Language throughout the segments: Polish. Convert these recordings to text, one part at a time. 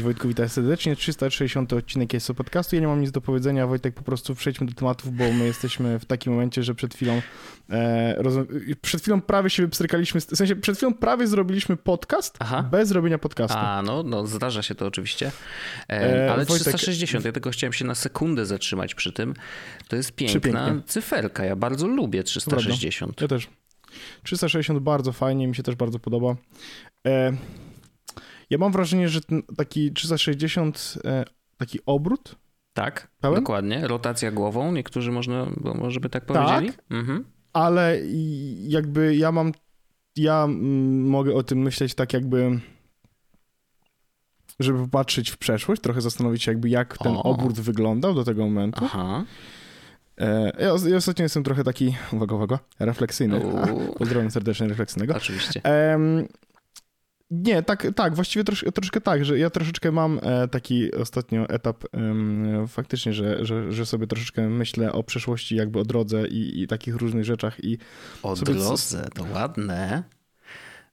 Cześć Wojtku, witaj serdecznie. 360 odcinek jest podcastu. Ja nie mam nic do powiedzenia, Wojtek, po prostu przejdźmy do tematów, bo my jesteśmy w takim momencie, że przed chwilą e, przed chwilą prawie się wypstrykaliśmy, w sensie przed chwilą prawie zrobiliśmy podcast Aha. bez robienia podcastu. A, no, no zdarza się to oczywiście. E, e ale Wojtek... 360, ja tylko chciałem się na sekundę zatrzymać przy tym. To jest piękna cyferka, ja bardzo lubię 360. Ja też. 360 bardzo fajnie, mi się też bardzo podoba. E, ja mam wrażenie, że taki 360, e, taki obrót. Tak, pełen? dokładnie. Rotacja głową, niektórzy można, może by tak powiedzieli. Tak, mhm. ale jakby ja mam, ja mogę o tym myśleć tak jakby żeby popatrzeć w przeszłość, trochę zastanowić się jakby jak ten o. obrót wyglądał do tego momentu. Aha. E, ja, ja ostatnio jestem trochę taki, uwaga, uwaga, refleksyjny. Pozdrawiam serdecznie refleksyjnego. Oczywiście. Nie, tak, tak właściwie trosz, troszkę tak, że ja troszeczkę mam e, taki ostatnio etap faktycznie, że, że, że sobie troszeczkę myślę o przeszłości, jakby o drodze i, i takich różnych rzeczach. I o drodze, to ładne.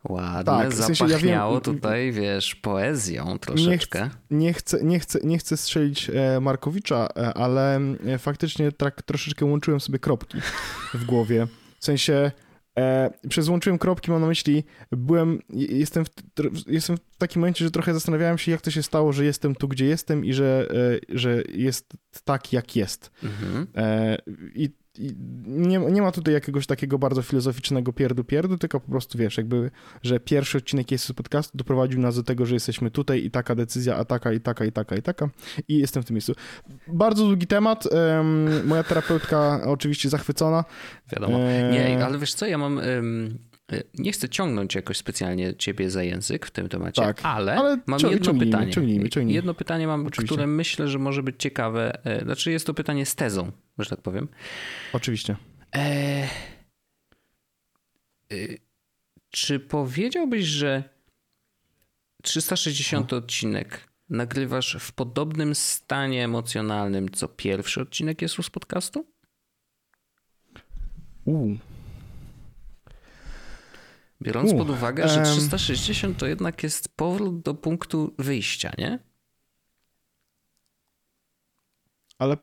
Ładne, tak, w sensie zapachniało ja wiem, tutaj, wiesz, poezją troszeczkę. Nie, chcę, nie, chcę, nie chcę strzelić e, Markowicza, e, ale faktycznie tak troszeczkę łączyłem sobie kropki w głowie. W sensie E, przez łączyłem kropki, mam na myśli, byłem, jestem w, jestem w takim momencie, że trochę zastanawiałem się, jak to się stało, że jestem tu, gdzie jestem i że, e, że jest tak, jak jest. Mhm. E, I nie, nie ma tutaj jakiegoś takiego bardzo filozoficznego pierdu-pierdu, tylko po prostu wiesz, jakby, że pierwszy odcinek jest z podcastu doprowadził nas do tego, że jesteśmy tutaj i taka decyzja, a taka i taka i taka i taka i jestem w tym miejscu. Bardzo długi temat, moja terapeutka oczywiście zachwycona. Wiadomo. Nie, ale wiesz co, ja mam... Um nie chcę ciągnąć jakoś specjalnie ciebie za język w tym temacie, tak, ale, ale mam jedno ciągnijmy, pytanie. Ciągnijmy, ciągnijmy. Jedno pytanie mam, Oczywiście. które myślę, że może być ciekawe. E, znaczy jest to pytanie z tezą, że tak powiem. Oczywiście. E... Y, czy powiedziałbyś, że 360 no. odcinek nagrywasz w podobnym stanie emocjonalnym, co pierwszy odcinek jest z podcastu? Uuu. Biorąc pod uwagę, że 360 to jednak jest powrót do punktu wyjścia, nie? Ale.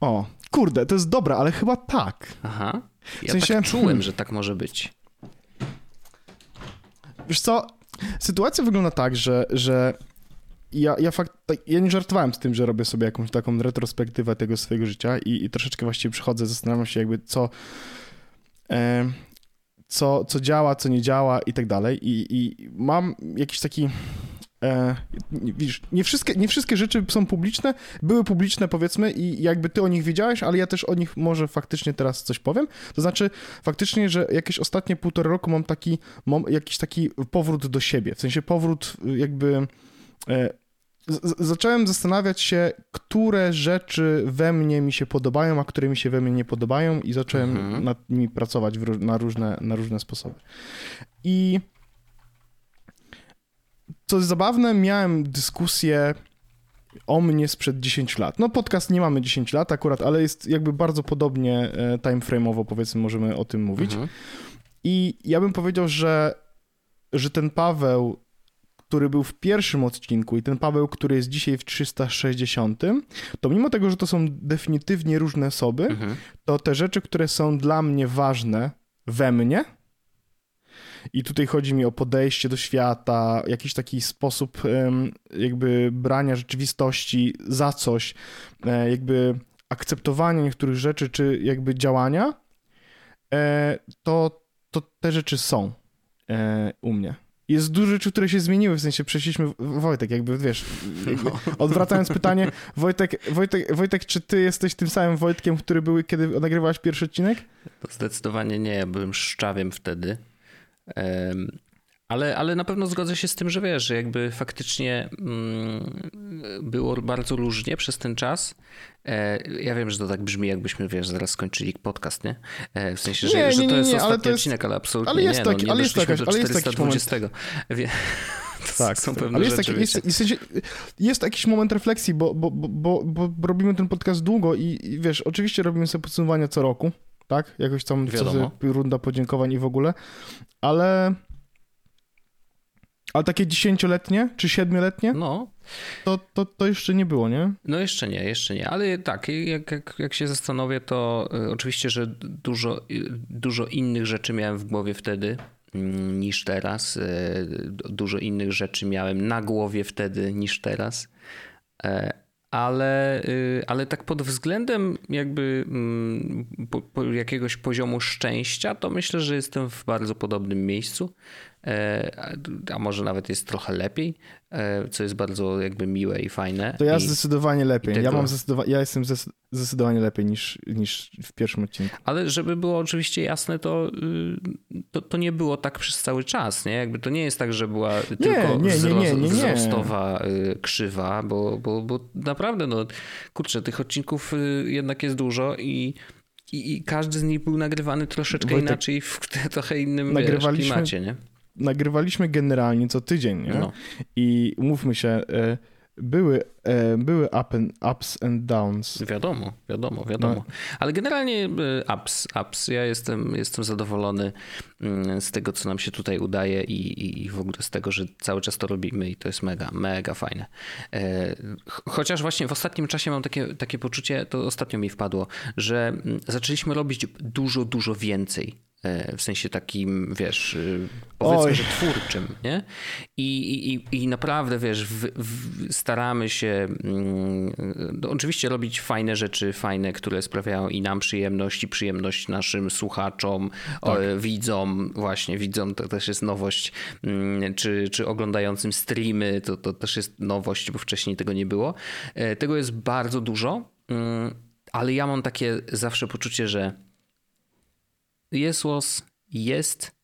O, kurde, to jest dobre, ale chyba tak. Aha. Ja w sensie... tak czułem, hmm. że tak może być. Wiesz co? Sytuacja wygląda tak, że, że ja, ja, fakt, ja nie żartowałem z tym, że robię sobie jakąś taką retrospektywę tego swojego życia i, i troszeczkę właściwie przychodzę, zastanawiam się jakby co, e, co, co działa, co nie działa i tak dalej. I, i mam jakiś taki. E, widzisz, nie wszystkie, nie wszystkie rzeczy są publiczne, były publiczne powiedzmy i jakby ty o nich wiedziałeś, ale ja też o nich może faktycznie teraz coś powiem. To znaczy faktycznie, że jakieś ostatnie półtora roku mam taki, mam jakiś taki powrót do siebie, w sensie powrót jakby e, zacząłem zastanawiać się, które rzeczy we mnie mi się podobają, a które mi się we mnie nie podobają i zacząłem mhm. nad nimi pracować na, różne, na różne sposoby. I co jest zabawne, miałem dyskusję o mnie sprzed 10 lat. No podcast nie mamy 10 lat akurat, ale jest jakby bardzo podobnie e, timeframe'owo powiedzmy możemy o tym mówić. Mhm. I ja bym powiedział, że, że ten Paweł który był w pierwszym odcinku i ten Paweł, który jest dzisiaj w 360, to mimo tego, że to są definitywnie różne osoby, mhm. to te rzeczy, które są dla mnie ważne we mnie, i tutaj chodzi mi o podejście do świata, jakiś taki sposób jakby brania rzeczywistości za coś, e, jakby akceptowania niektórych rzeczy, czy jakby działania, e, to, to te rzeczy są e, u mnie jest dużo rzeczy, które się zmieniły, w sensie przeszliśmy, Wojtek, jakby wiesz, jakby, no. odwracając pytanie, Wojtek, Wojtek, Wojtek, czy ty jesteś tym samym Wojtkiem, który był, kiedy nagrywałeś pierwszy odcinek? Zdecydowanie nie, ja byłem szczawiem wtedy. Ale, ale na pewno zgodzę się z tym, że wiesz, że jakby faktycznie mm, było bardzo różnie przez ten czas. E, ja wiem, że to tak brzmi, jakbyśmy, wiesz, zaraz skończyli podcast, nie? E, w sensie, że, nie, że to nie, jest nie, ostatni jest, odcinek, ale absolutnie ale jest nie. Taki, no, nie ale jest jakaś, ale jest jakiś moment. Wie, tak, są pewne ale jest, rzeczy, taki, jest, jest, jest, jakiś moment refleksji, bo, bo, bo, bo, robimy ten podcast długo i, i wiesz, oczywiście robimy sobie podsumowania co roku, tak? Jakoś tam co, runda podziękowań i w ogóle, ale Ale takie dziesięcioletnie czy siedmioletnie? No. To, to, to jeszcze nie było, nie? No jeszcze nie, jeszcze nie, ale tak, jak, jak, jak się zastanowię, to y, oczywiście, że dużo, y, dużo innych rzeczy miałem w głowie wtedy mm, niż teraz. Y, dużo innych rzeczy miałem na głowie wtedy niż teraz. E, ale, ale tak pod względem jakby mm, jakiegoś poziomu szczęścia, to myślę, że jestem w bardzo podobnym miejscu. E, a może nawet jest trochę lepiej, e, co jest bardzo jakby miłe i fajne. To ja I, zdecydowanie lepiej. Tego... Ja, mam zdecydowa- ja jestem zdecydowanie lepiej niż, niż w pierwszym odcinku. Ale żeby było oczywiście jasne, to, y, to, to, nie było tak przez cały czas. Nie? Jakby to nie jest tak, że była nie, tylko nie, nie, wzrostowa y, krzywa, bo, bo, bo naprawdę, no kurczę, tych odcinków y, jednak jest dużo i i, każdy z nich był nagrywany troszeczkę Wojtek, inaczej w trochę innym nagrywaliśmy, klimacie, nie? Nagrywaliśmy generalnie co tydzień, nie? No. I umówmy się, e, były, e, były up and, ups and downs. Wiadomo, wiadomo, wiadomo. No. Ale generalnie e, ups, ups. Ja jestem, jestem zadowolony mm, z tego, co nam się tutaj udaje i, i w ogóle z tego, że cały czas to robimy i to jest mega, mega fajne. Chociaż właśnie w ostatnim czasie mam takie, takie poczucie, to ostatnio mi wpadło, że mm, zaczęliśmy robić dużo, dużo więcej w sensie takim, wiesz, y, powiedzmy, Oj. że twórczym, nie? I, i, i naprawdę, wiesz, w, w, staramy się mm, no, oczywiście robić fajne rzeczy, fajne, które sprawiają i nam przyjemność, i przyjemność naszym słuchaczom, tak. o, widzom, właśnie, widzom to też jest nowość, mm, czy, czy oglądającym streamy, to, to też jest nowość, bo wcześniej tego nie było. E, tego jest bardzo dużo, mm, ale ja mam takie zawsze poczucie, że Jesłos jest,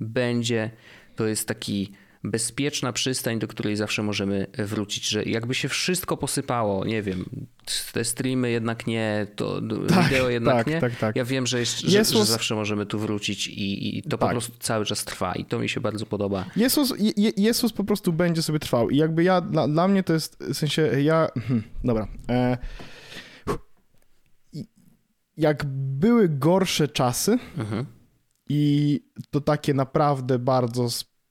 będzie, to jest taki bezpieczna przystań, do której zawsze możemy wrócić, że jakby się wszystko posypało, nie wiem, te streamy jednak nie, to tak, wideo jednak tak, nie. Tak, tak. Ja wiem, że, jest, że, że, zawsze możemy tu wrócić i, i to po tak. prostu cały czas trwa i to mi się bardzo podoba. Jezus, Je, Jezus po prostu będzie sobie trwał i jakby ja, dla, dla mnie to jest, w sensie ja, hmm, dobra, e, jak były gorsze czasy mhm. i to takie naprawdę bardzo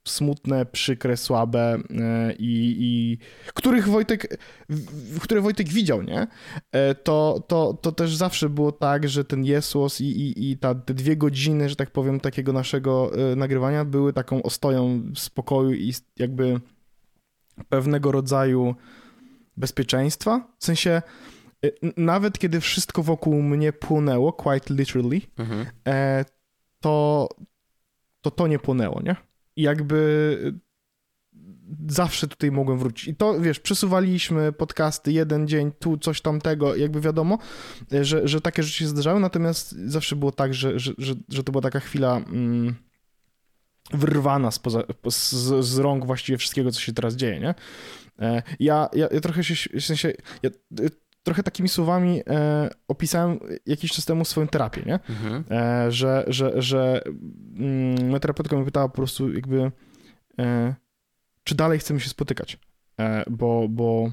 smutne, przykre, słabe e, i, i których Wojtek, które Wojtek widział, nie? E, to, to, to też zawsze było tak, że ten Jesłos i, i, i ta, te dwie godziny, że tak powiem, takiego naszego e, nagrywania były taką ostoją spokoju i jakby pewnego rodzaju bezpieczeństwa. W sensie nawet kiedy wszystko wokół mnie płonęło, quite literally, mhm. E, to, to to nie płonęło, nie? I jakby zawsze tutaj mogłem wrócić. I to, wiesz, przesuwaliśmy podcasty jeden dzień, tu coś tamtego, jakby wiadomo, że, że takie rzeczy się zdarzały, natomiast zawsze było tak, że, że, że, że to była taka chwila mm, wyrwana spoza, z, z rąk właściwie wszystkiego, co się teraz dzieje, nie? E, ja, ja, ja trochę się, w sensie, ja, trochę takimi słowami e, opisałem jakiś czas temu swoją terapię, nie? Mhm. E, że, że, że mm, moja terapeutka mnie pytała po prostu jakby, e, czy dalej chcemy się spotykać, e, bo, bo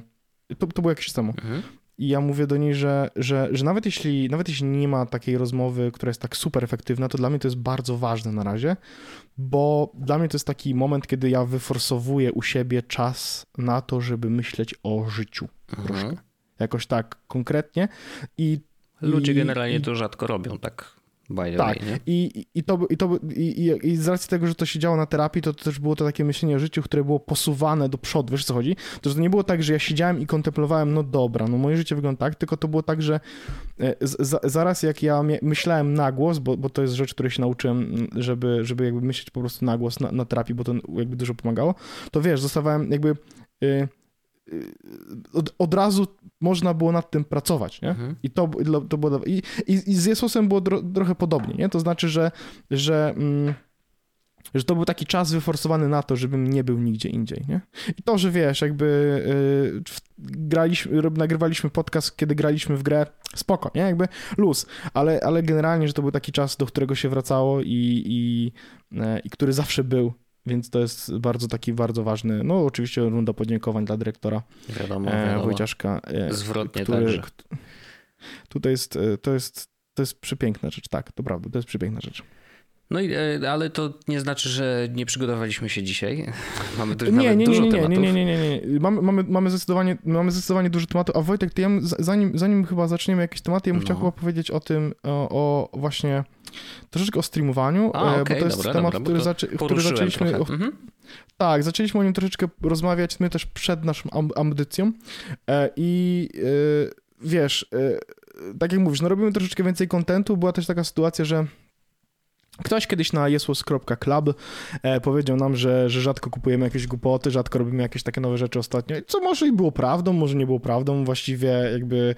to, to było jakiś czas temu. Mhm. I ja mówię do niej, że, że, że nawet, jeśli, nawet jeśli nie ma takiej rozmowy, która jest tak super efektywna, to dla mnie to jest bardzo ważne na razie, bo dla mnie to jest taki moment, kiedy ja wyforsowuję u siebie czas na to, żeby myśleć o życiu mhm. troszkę jakoś tak konkretnie. I, Ludzie i, generalnie i, to rzadko robią tak. By tak, way, I, i, to, i, to, i, i z racji tego, że to się działo na terapii, to, to też było to takie myślenie o życiu, które było posuwane do przodu, wiesz co chodzi? To, że to nie było tak, że ja siedziałem i kontemplowałem, no dobra, no moje życie wygląda tak, tylko to było tak, że e, z, zaraz jak ja myślałem na głos, bo, bo to jest rzecz, której się nauczyłem, żeby, żeby jakby myśleć po prostu na głos na, na terapii, bo to jakby dużo pomagało, to wiesz, zostawałem jakby... Yy, od, od, razu można było nad tym pracować, nie? Mhm. I to, to było... I, i, I, z Jezusem było dro, trochę podobnie, nie? To znaczy, że, że, mm, że to był taki czas wyforsowany na to, żebym nie był nigdzie indziej, nie? I to, że wiesz, jakby yy, graliśmy, nagrywaliśmy podcast, kiedy graliśmy w grę, spoko, nie? Jakby luz, ale, ale generalnie, że to był taki czas, do którego się wracało i, i, yy, i który zawsze był więc to jest bardzo taki bardzo ważny, no oczywiście runda podziękowań dla dyrektora wiadomo, e, wiadomo. Wojciaszka. E, Zwrotnie który, także. Tutaj jest, e, to jest, to jest przepiękna rzecz, tak, to prawda, to jest przepiękna rzecz. No i, e, ale to nie znaczy, że nie przygotowaliśmy się dzisiaj. Mamy nie, nie, nie, dużo nie, nie, tematów. Nie, nie, nie, nie. Mamy, mamy, mamy, zdecydowanie, mamy zdecydowanie dużo tematów. A Wojtek, ty ja, zanim, zanim chyba zaczniemy jakieś tematy, ja bym no. chciał chyba powiedzieć o tym, o, o właśnie troszeczkę o streamowaniu, A, okay, bo to jest dobra, temat, dobra, który, zaczę który zaczęliśmy... O, mhm. Tak, zaczęliśmy o nim troszeczkę rozmawiać my też przed naszą ambicją e, i wiesz, tak jak mówisz, no robimy troszeczkę więcej kontentu. Była też taka sytuacja, że Ktoś kiedyś na jesłos.club e, powiedział nam, że, że rzadko kupujemy jakieś głupoty, rzadko robimy jakieś takie nowe rzeczy ostatnio, co może i było prawdą, może nie było prawdą, właściwie jakby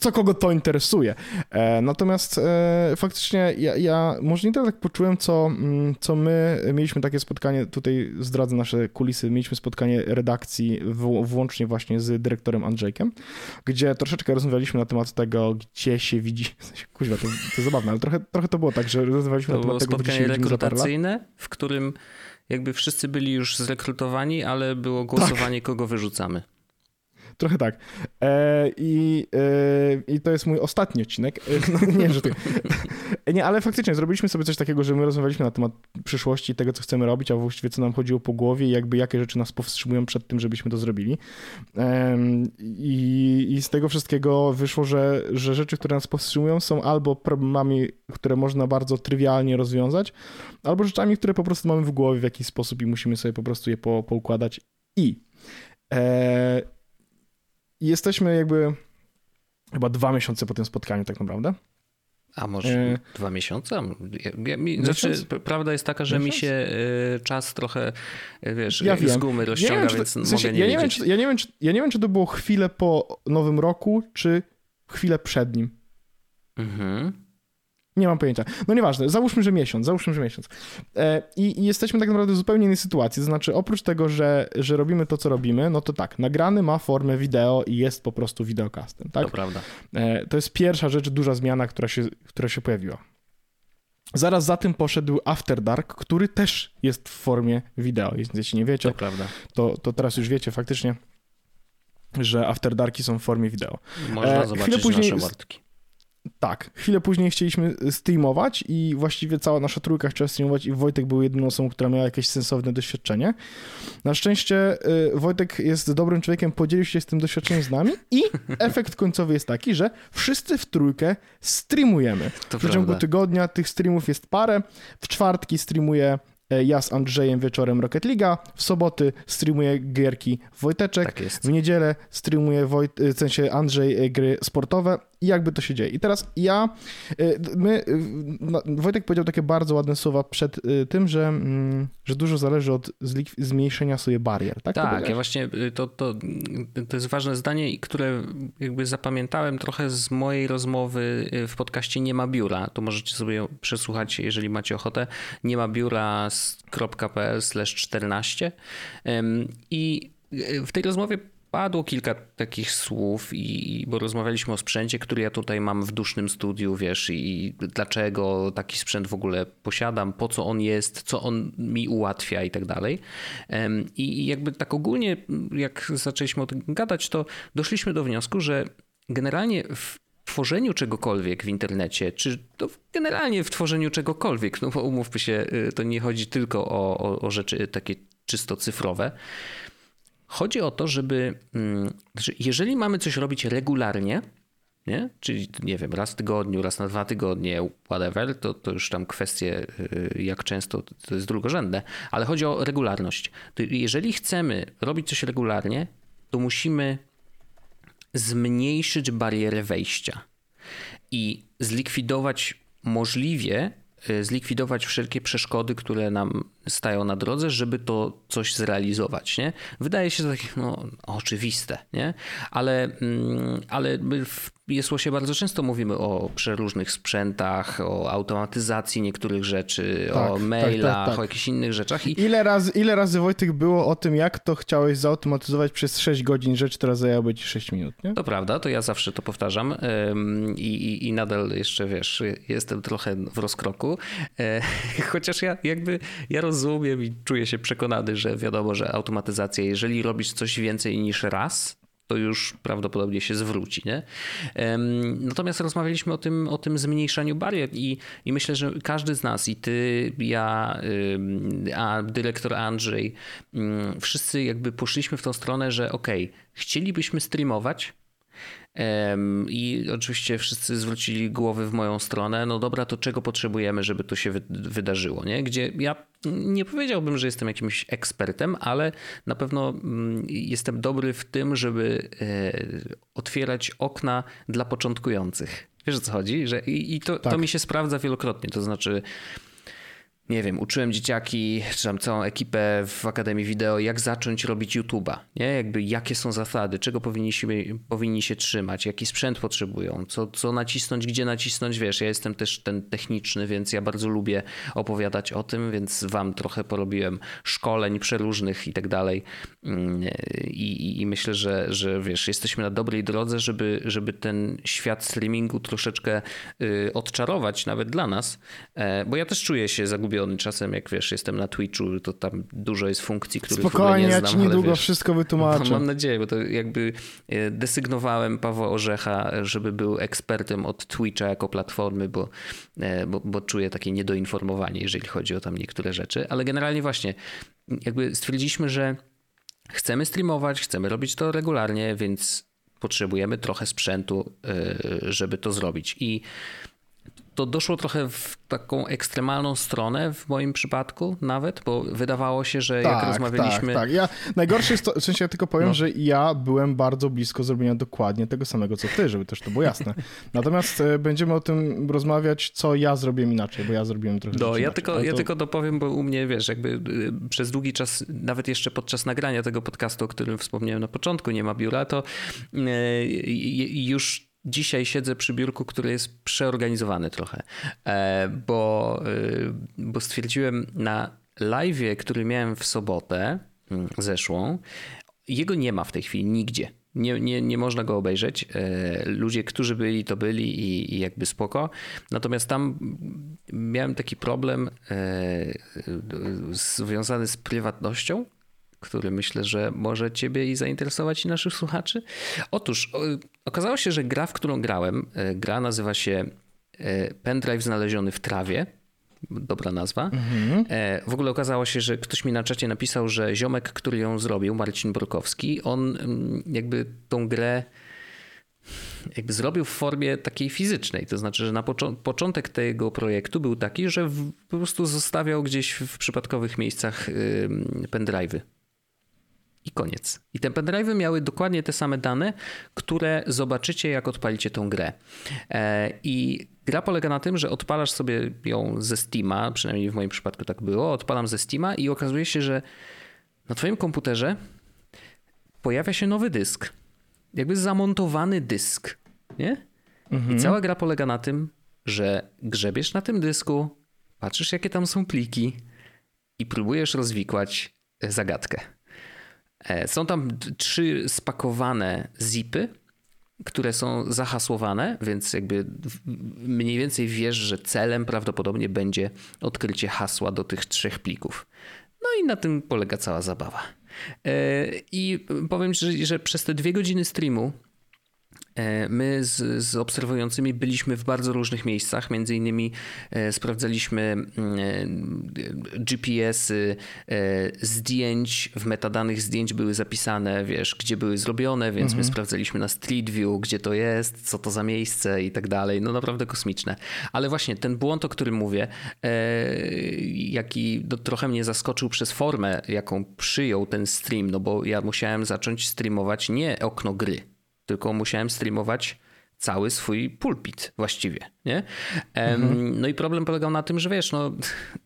co kogo to interesuje. E, natomiast e, faktycznie ja, ja może nie tak poczułem, co, mm, co my mieliśmy takie spotkanie, tutaj zdradzę nasze kulisy, mieliśmy spotkanie redakcji w, włącznie właśnie z dyrektorem Andrzejkiem, gdzie troszeczkę rozmawialiśmy na temat tego, gdzie się widzi, kuźwa, to, to zabawne, ale trochę, trochę to było tak, że rozmawialiśmy to na temat tego, gdzie się rekrutacyjne, w którym jakby wszyscy byli już zrekrutowani, ale było głosowanie, tak. kogo wyrzucamy. Trochę tak. E, i, e, I to jest mój ostatni odcinek. E, no, nie, że ty. nie, ale faktycznie zrobiliśmy sobie coś takiego, że my rozmawialiśmy na temat przyszłości, tego, co chcemy robić, a właściwie co nam chodziło po głowie i jakby jakie rzeczy nas powstrzymują przed tym, żebyśmy to zrobili. i, I z tego wszystkiego wyszło, że, że rzeczy, które nas powstrzymują są albo problemami, które można bardzo trywialnie rozwiązać, albo rzeczami, które po prostu mamy w głowie w jakiś sposób i musimy sobie po prostu je po, poukładać. I e, jesteśmy jakby chyba dwa miesiące po tym spotkaniu tak naprawdę. A może e... dwa miesiące? Ja, ja, mi, znaczy, prawda jest taka, że Miesiąc? mi się y, czas trochę, y, wiesz, ja z gumy rozciąga, ja więc to, w sensie, mogę nie ja nie wiem, czy, ja, nie wiem, czy, ja nie wiem, czy to było chwilę po Nowym Roku, czy chwilę przed nim. Mhm. Nie mam pojęcia. No nieważne, załóżmy, że miesiąc, załóżmy, że miesiąc. E, I, I, jesteśmy tak naprawdę w zupełnie innej sytuacji. To znaczy, oprócz tego, że, że robimy to, co robimy, no to tak, nagrany ma formę wideo i jest po prostu wideokastem, tak? To prawda. E, to jest pierwsza rzecz, duża zmiana, która się, która się pojawiła. Zaraz za tym poszedł After Dark, który też jest w formie wideo. Jeśli nie wiecie, to, prawda. to, to teraz już wiecie faktycznie, że After Darki są w formie wideo. Można e, zobaczyć później, nasze mordki. Tak, chwilę później chcieliśmy streamować i właściwie cała nasza trójka chciała streamować i Wojtek był jedyną osobą, która miała jakieś sensowne doświadczenie. Na szczęście y, Wojtek jest dobrym człowiekiem, podzielił się z tym doświadczeniem z nami i efekt końcowy jest taki, że wszyscy w trójkę streamujemy. To w przeciągu tygodnia tych streamów jest parę. W czwartki streamuje E, ja z Andrzejem wieczorem Rocket League, w soboty streamuje gierki Wojteczek, tak w niedzielę streamuje Wojt, e, w sensie Andrzej e, gry sportowe i jakby to się dzieje. I teraz ja, my, no, Wojtek powiedział takie bardzo ładne słowa przed tym, że, mm, że dużo zależy od zmniejszenia sobie barier, tak? Tak, ja właśnie, to, to, to jest ważne zdanie, które jakby zapamiętałem trochę z mojej rozmowy w podcaście Nie ma biura, to możecie sobie przesłuchać, jeżeli macie ochotę. Nie ma biura podcast.pl 14 i w tej rozmowie padło kilka takich słów, i, bo rozmawialiśmy o sprzęcie, który ja tutaj mam w dusznym studiu, wiesz, i dlaczego taki sprzęt w ogóle posiadam, po co on jest, co on mi ułatwia i tak dalej. I jakby tak ogólnie, jak zaczęliśmy o tym gadać, to doszliśmy do wniosku, że generalnie w tworzeniu czegokolwiek w internecie, czy generalnie w tworzeniu czegokolwiek, no bo umówmy się, y, to nie chodzi tylko o, o, o rzeczy takie czysto cyfrowe. Chodzi o to, żeby mm, znaczy jeżeli mamy coś robić regularnie, nie? czyli nie wiem, raz w tygodniu, raz na dwa tygodnie, whatever, to, to już tam kwestie y, jak często to jest drugorzędne, ale chodzi o regularność. Jeżeli chcemy robić coś regularnie, to musimy zmniejszyć barierę wejścia i zlikwidować możliwie y, zlikwidować wszelkie przeszkody, które nam stają na drodze, żeby to coś zrealizować. Nie? Wydaje się to takie no, oczywiste, nie? Ale, mm, ale w Jesłosie bardzo często mówimy o przeróżnych sprzętach, o automatyzacji niektórych rzeczy, tak, o tak, mailach, tak, tak, o jakichś innych rzeczach. I... Ile, razy, ile razy Wojtek było o tym, jak to chciałeś zautomatyzować przez 6 godzin rzecz, która zajęłaby ci 6 minut, nie? To prawda, to ja zawsze to powtarzam i, i, i nadal jeszcze, wiesz, jestem trochę w rozkroku, e, chociaż ja jakby, ja rozumiem i czuję się przekonany, że wiadomo, że automatyzacja, jeżeli robisz coś więcej niż raz, to już prawdopodobnie się zwróci. Nie? Natomiast rozmawialiśmy o tym, o tym zmniejszaniu barier i, i myślę, że każdy z nas, i ty, ja, a dyrektor Andrzej, wszyscy jakby poszliśmy w tą stronę, że okay, chcielibyśmy streamować, i oczywiście wszyscy zwrócili głowy w moją stronę. No dobra, to czego potrzebujemy, żeby to się wydarzyło? Nie? Gdzie ja nie powiedziałbym, że jestem jakimś ekspertem, ale na pewno mm, jestem dobry w tym, żeby e, otwierać okna dla początkujących. Wiesz o co chodzi? Że, I, to, tak. to mi się sprawdza wielokrotnie. To znaczy, nie wiem, uczyłem dzieciaki, czy tam całą ekipę w Akademii Wideo, jak zacząć robić YouTube'a, nie? Jakby jakie są zasady, czego powinni się, powinni się trzymać, jaki sprzęt potrzebują, co, co nacisnąć, gdzie nacisnąć, wiesz, ja jestem też ten techniczny, więc ja bardzo lubię opowiadać o tym, więc wam trochę porobiłem szkoleń przeróżnych i tak dalej mm, i, i myślę, że, że wiesz, jesteśmy na dobrej drodze, żeby, żeby ten świat streamingu troszeczkę y, odczarować nawet dla nas, e, bo ja też czuję się zagubiony zgubiony czasem, jak wiesz, jestem na Twitchu, to tam dużo jest funkcji, których Spokojnie, nie ja znam, ci niedługo wiesz, wszystko wytłumaczę. Mam nadzieję, bo to jakby e, desygnowałem Pawła Orzecha, żeby był ekspertem od Twitcha jako platformy, bo, e, bo, bo czuję takie niedoinformowanie, jeżeli chodzi o tam niektóre rzeczy, ale generalnie właśnie jakby stwierdziliśmy, że chcemy streamować, chcemy robić to regularnie, więc potrzebujemy trochę sprzętu, e, żeby to zrobić. I to doszło trochę w taką ekstremalną stronę w moim przypadku nawet, bo wydawało się, że tak, jak rozmawialiśmy... Tak, tak. Ja, najgorsze jest to, w sensie ja tylko powiem, no. że ja byłem bardzo blisko zrobienia dokładnie tego samego, co ty, żeby też to było jasne. Natomiast e, będziemy o tym rozmawiać, co ja zrobiłem inaczej, bo ja zrobiłem trochę No, ja tylko, to... ja tylko dopowiem, bo u mnie, wiesz, jakby e, przez długi czas, nawet jeszcze podczas nagrania tego podcastu, o którym wspomniałem na początku, nie ma biura, to e, już dzisiaj siedzę przy biurku, który jest przeorganizowany trochę, e, bo, e, bo stwierdziłem na live, który miałem w sobotę mm, zeszłą, jego nie ma w tej chwili nigdzie. Nie, nie, nie można go obejrzeć. E, ludzie, którzy byli, to byli i, i jakby spoko. Natomiast tam miałem taki problem związany z prywatnością który myślę, że może Ciebie i zainteresować i naszych słuchaczy. Otóż okazało się, że gra, w którą grałem, e, gra nazywa się e, Pendrive znaleziony w trawie. Dobra nazwa. Mhm. E, w ogóle okazało się, że ktoś mi na czacie napisał, że ziomek, który ją zrobił, Marcin Borkowski, on mm, jakby tą grę jakby zrobił w formie takiej fizycznej. To znaczy, że na początek tego projektu był taki, że po prostu zostawiał gdzieś w przypadkowych miejscach pendrive'y i koniec. I te pendrive'y miały dokładnie te same dane, które zobaczycie, jak odpalicie tą grę. E, I gra polega na tym, że odpalasz sobie ją ze Steama, przynajmniej w moim przypadku tak było, odpalam ze Steama i okazuje się, że na twoim komputerze pojawia się nowy dysk. Jakby zamontowany dysk, nie? Mhm. I cała gra polega na tym, że grzebiesz na tym dysku, patrzysz jakie tam są pliki i próbujesz rozwikłać zagadkę. E, są tam trzy spakowane zipy, które są zahasłowane, więc jakby mniej więcej wiesz, że celem prawdopodobnie będzie odkrycie hasła do tych trzech plików. No i na tym polega cała zabawa. E, I powiem, że, że przez te dwie godziny streamu my z, z, obserwującymi byliśmy w bardzo różnych miejscach, między innymi e, sprawdzaliśmy mm, e, GPS-y zdjęć, w metadanych zdjęć były zapisane, wiesz, gdzie były zrobione, więc mhm. my sprawdzaliśmy na Street View, gdzie to jest, co to za miejsce i tak dalej. No naprawdę kosmiczne. Ale właśnie ten błąd, o którym mówię, jaki no, trochę mnie zaskoczył przez formę, jaką przyjął ten stream, no bo ja musiałem zacząć streamować nie okno gry, tylko musiałem streamować cały swój pulpit właściwie, nie? Mhm. No i problem polegał na tym, że wiesz, no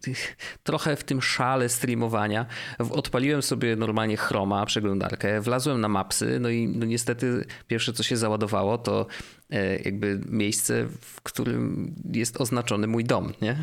trochę w tym szale streamowania odpaliłem sobie normalnie chroma, przeglądarkę, wlazłem na mapsy, no i no niestety pierwsze co się załadowało to e, jakby miejsce, w którym jest oznaczony mój dom, nie?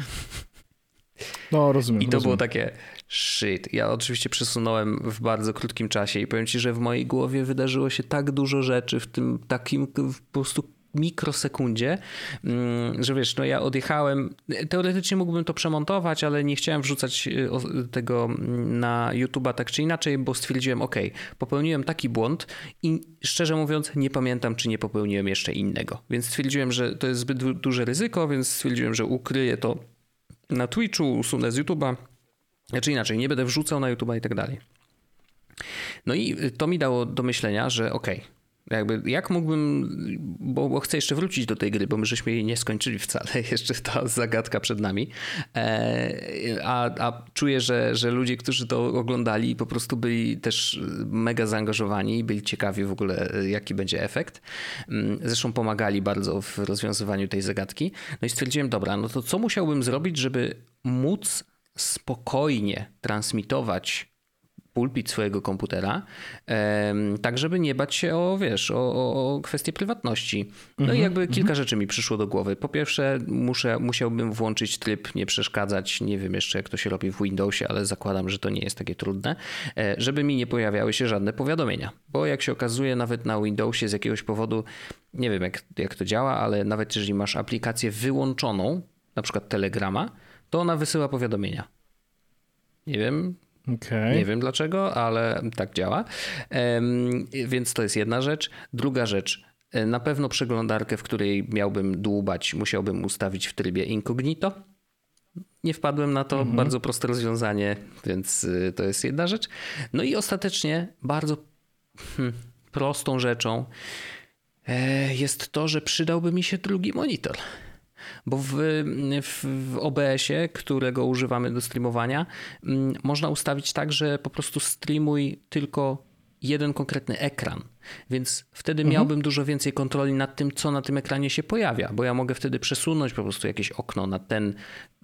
No, rozumiem. I to rozumiem. było takie shit. Ja oczywiście przesunąłem w bardzo krótkim czasie i powiem ci, że w mojej głowie wydarzyło się tak dużo rzeczy w tym takim po prostu mikrosekundzie, mm, że wiesz, no ja odjechałem, teoretycznie mógłbym to przemontować, ale nie chciałem wrzucać y, tego mm, na YouTube'a tak czy inaczej, bo stwierdziłem, ok, popełniłem taki błąd i szczerze mówiąc nie pamiętam, czy nie popełniłem jeszcze innego. Więc stwierdziłem, że to jest zbyt duże ryzyko, więc stwierdziłem, że ukryję to na Twitchu, usunę z YouTube'a, znaczy inaczej, nie będę wrzucał na YouTube'a i tak dalej. No i to mi dało do myślenia, że okej, okay, jakby jak mógłbym, bo, bo, chcę jeszcze wrócić do tej gry, bo my żeśmy jej nie skończyli wcale, jeszcze ta zagadka przed nami, e, a, a czuję, że, że ludzie, którzy to oglądali po prostu byli też mega zaangażowani, byli ciekawi w ogóle jaki będzie efekt. Mm, zresztą pomagali bardzo w rozwiązywaniu tej zagadki. No i stwierdziłem, dobra, no to co musiałbym zrobić, żeby móc spokojnie transmitować pulpit swojego komputera, tak żeby nie bać się o, wiesz, o, o kwestię prywatności. No i mhm, jakby kilka mhm. rzeczy mi przyszło do głowy. Po pierwsze, muszę, musiałbym włączyć tryb nie przeszkadzać. Nie wiem jeszcze, jak to się robi w Windowsie, ale zakładam, że to nie jest takie trudne, e, żeby mi nie pojawiały się żadne powiadomienia. Bo jak się okazuje, nawet na Windowsie z jakiegoś powodu, nie wiem jak, jak to działa, ale nawet jeżeli masz aplikację wyłączoną, na przykład Telegrama, to ona wysyła powiadomienia. Nie wiem, Okay. Nie wiem dlaczego, ale tak działa. Więc to jest jedna rzecz. Druga rzecz. E, na pewno przeglądarkę, w której miałbym dłubać, musiałbym ustawić w trybie incognito. Nie wpadłem na to, mhm. bardzo proste rozwiązanie, więc y, to jest jedna rzecz. No i ostatecznie bardzo hmm, prostą rzeczą e, jest to, że przydałby mi się drugi monitor. Bo w, w, w OBS-ie, którego używamy do streamowania, mm, można ustawić tak, że po prostu streamuj tylko jeden konkretny ekran. Więc wtedy mhm. miałbym dużo więcej kontroli nad tym, co na tym ekranie się pojawia, bo ja mogę wtedy przesunąć po prostu jakieś okno na ten,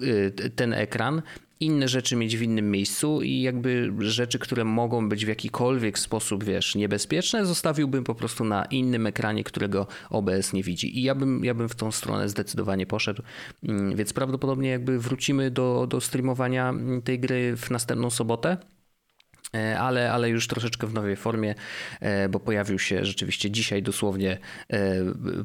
y, ten ekran inne rzeczy mieć w innym miejscu i jakby rzeczy, które mogą być w jakikolwiek sposób, wiesz, niebezpieczne, zostawiłbym po prostu na innym ekranie, którego OBS nie widzi. I ja bym, ja bym w tą stronę zdecydowanie poszedł. Mm, więc prawdopodobnie jakby wrócimy do, do streamowania tej gry w następną sobotę. E, ale, ale już troszeczkę w nowej formie, e, bo pojawił się rzeczywiście dzisiaj dosłownie e,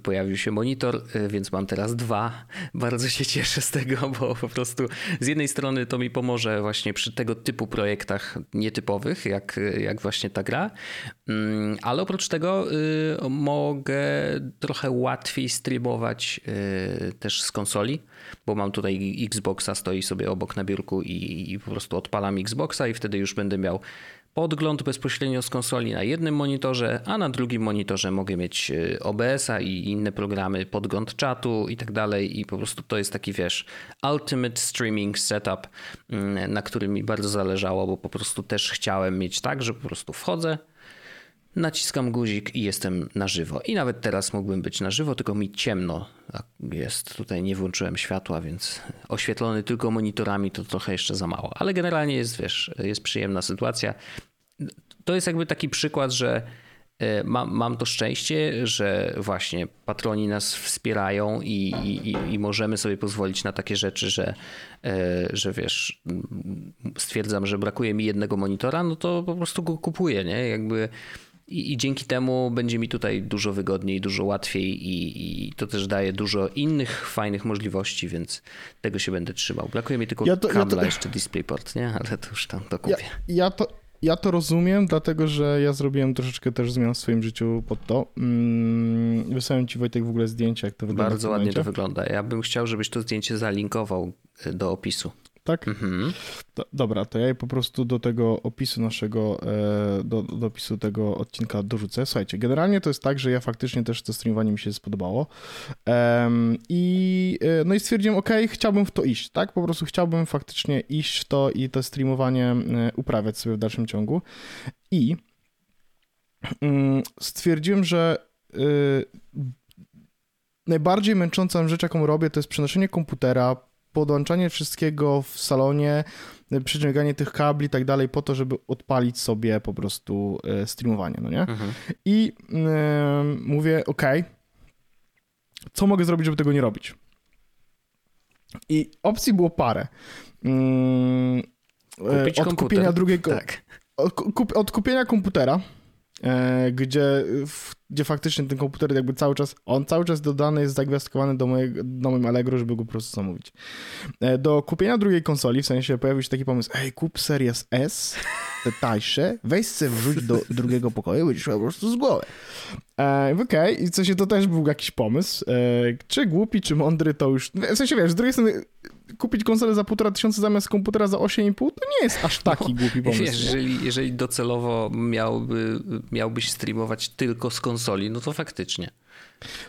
pojawił się monitor, więc mam teraz dwa. Bardzo się cieszę z tego, bo po prostu z jednej strony to mi pomoże właśnie przy tego typu projektach nietypowych, jak, jak właśnie ta gra, mm, ale oprócz tego mogę trochę łatwiej streamować też z konsoli, bo mam tutaj Xboxa, stoi sobie obok na biurku i, i po prostu odpalam Xboxa i wtedy już będę miał podgląd bezpośrednio z konsoli na jednym monitorze, a na drugim monitorze mogę mieć e, OBS-a i inne programy, podgląd czatu i tak dalej. I po prostu to jest taki, wiesz, ultimate streaming setup, mm, na którym mi bardzo zależało, bo po prostu też chciałem mieć tak, że po prostu wchodzę, naciskam guzik i jestem na żywo. I nawet teraz mógłbym być na żywo, tylko mi ciemno jest. Tutaj nie włączyłem światła, więc oświetlony tylko monitorami to trochę jeszcze za mało. Ale generalnie jest, wiesz, jest przyjemna sytuacja. To jest jakby taki przykład, że e, mam, mam to szczęście, że właśnie patroni nas wspierają i, i, i możemy sobie pozwolić na takie rzeczy, że, e, że wiesz, stwierdzam, że brakuje mi jednego monitora, no to po prostu go kupuję, nie? Jakby i, I, dzięki temu będzie mi tutaj dużo wygodniej, dużo łatwiej i, i, to też daje dużo innych fajnych możliwości, więc tego się będę trzymał. Brakuje mi tylko ja to, kabla ja to... jeszcze DisplayPort, nie? Ale to już tam to kupię. Ja, ja, to, ja to rozumiem, dlatego że ja zrobiłem troszeczkę też zmian w swoim życiu pod to. Mm, wysłałem ci Wojtek w ogóle zdjęcia, jak to wygląda. Bardzo ładnie to wygląda. Ja bym chciał, żebyś to zdjęcie zalinkował do opisu tak? Mhm. Do, dobra, to ja je po prostu do tego opisu naszego, e, do, do opisu tego odcinka dorzucę. Słuchajcie, generalnie to jest tak, że ja faktycznie też to streamowanie mi się spodobało i e, no i stwierdziłem, ok, chciałbym w to iść, tak? Po prostu chciałbym faktycznie iść w to i to streamowanie e, uprawiać sobie w dalszym ciągu i mm, stwierdziłem, że najbardziej męczącą rzecz, jaką robię, to jest przenoszenie komputera, podłączanie wszystkiego w salonie, przyciąganie tych kabli i tak dalej po to, żeby odpalić sobie po prostu e, streamowanie, no nie? Mhm. I yy, mówię, ok, co mogę zrobić, żeby tego nie robić? I opcji było parę. Yy, od komputer. kupienia drugiego... Tak. Od, od kupienia komputera, e, gdzie, w, gdzie faktycznie ten komputer jakby cały czas, on cały czas dodany jest zagwiazdkowany do, mojego, do moim Allegro, żeby go po prostu zamówić. E, do kupienia drugiej konsoli, w sensie pojawił się taki pomysł, ej, kup Series S, te tańsze, weź se wrzuć do drugiego pokoju, będziesz miał po prostu z głowy. E, Okej, okay. i co się to też był jakiś pomysł. E, czy głupi, czy mądry, to już. W sensie wiesz, z drugiej strony kupić konsolę za półtora tysiąca zamiast komputera za 8,5 to nie jest aż taki no, głupi pomysł. Wiesz, jeżeli, jeżeli docelowo miałby, miałbyś streamować tylko z konsoli, no to faktycznie.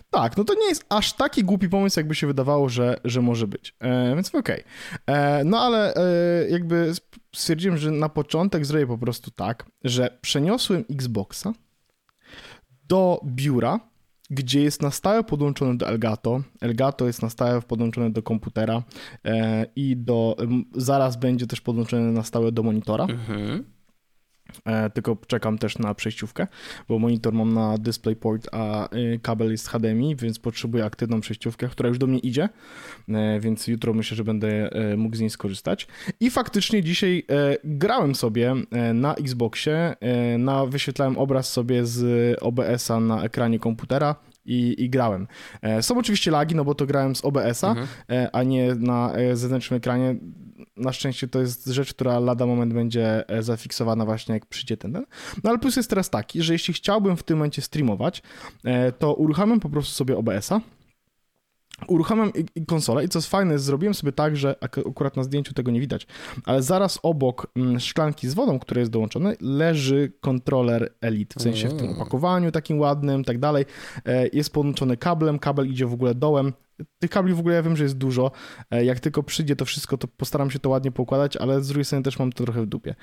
Tak, no to nie jest aż taki głupi pomysł, jakby się wydawało, że, że może być. E, więc okej. Okay. E, no ale e, jakby stwierdziłem, że na początek zrobię po prostu tak, że przeniosłem Xboxa do biura, gdzie jest na stałe podłączony do Elgato. Elgato jest na stałe podłączone do komputera e, i do, zaraz będzie też podłączony na stałe do monitora. Mhm. E, tylko czekam też na przejściówkę, bo monitor mam na DisplayPort, a y, kabel jest HDMI, więc potrzebuję aktywną przejściówkę, która już do mnie idzie, e, więc jutro myślę, że będę e, mógł z niej skorzystać. I faktycznie dzisiaj grałem sobie na Xboxie, na, wyświetlałem obraz sobie z OBS-a na ekranie komputera, i, i grałem. Są oczywiście lagi, no bo to grałem z OBS-a, mhm. a nie na zewnętrznym ekranie na szczęście to jest rzecz, która lada moment będzie e, zafiksowana właśnie jak przyjdzie ten, ten. No ale plus jest teraz taki, że jeśli chciałbym w tym momencie streamować, e, to uruchamiam po prostu sobie OBS-a, uruchamiam konsolę i co jest fajne, zrobiłem sobie tak, że akurat na zdjęciu tego nie widać, ale zaraz obok mm, szklanki z wodą, która jest dołączona, leży kontroler Elite, w sensie w tym mm. opakowaniu takim ładnym, tak dalej. E, jest podłączony kablem, kabel idzie w ogóle dołem, tych kabli w ogóle ja wiem, że jest dużo. E, jak tylko przyjdzie to wszystko, to postaram się to ładnie poukładać, ale z drugiej strony też mam to trochę w dupie.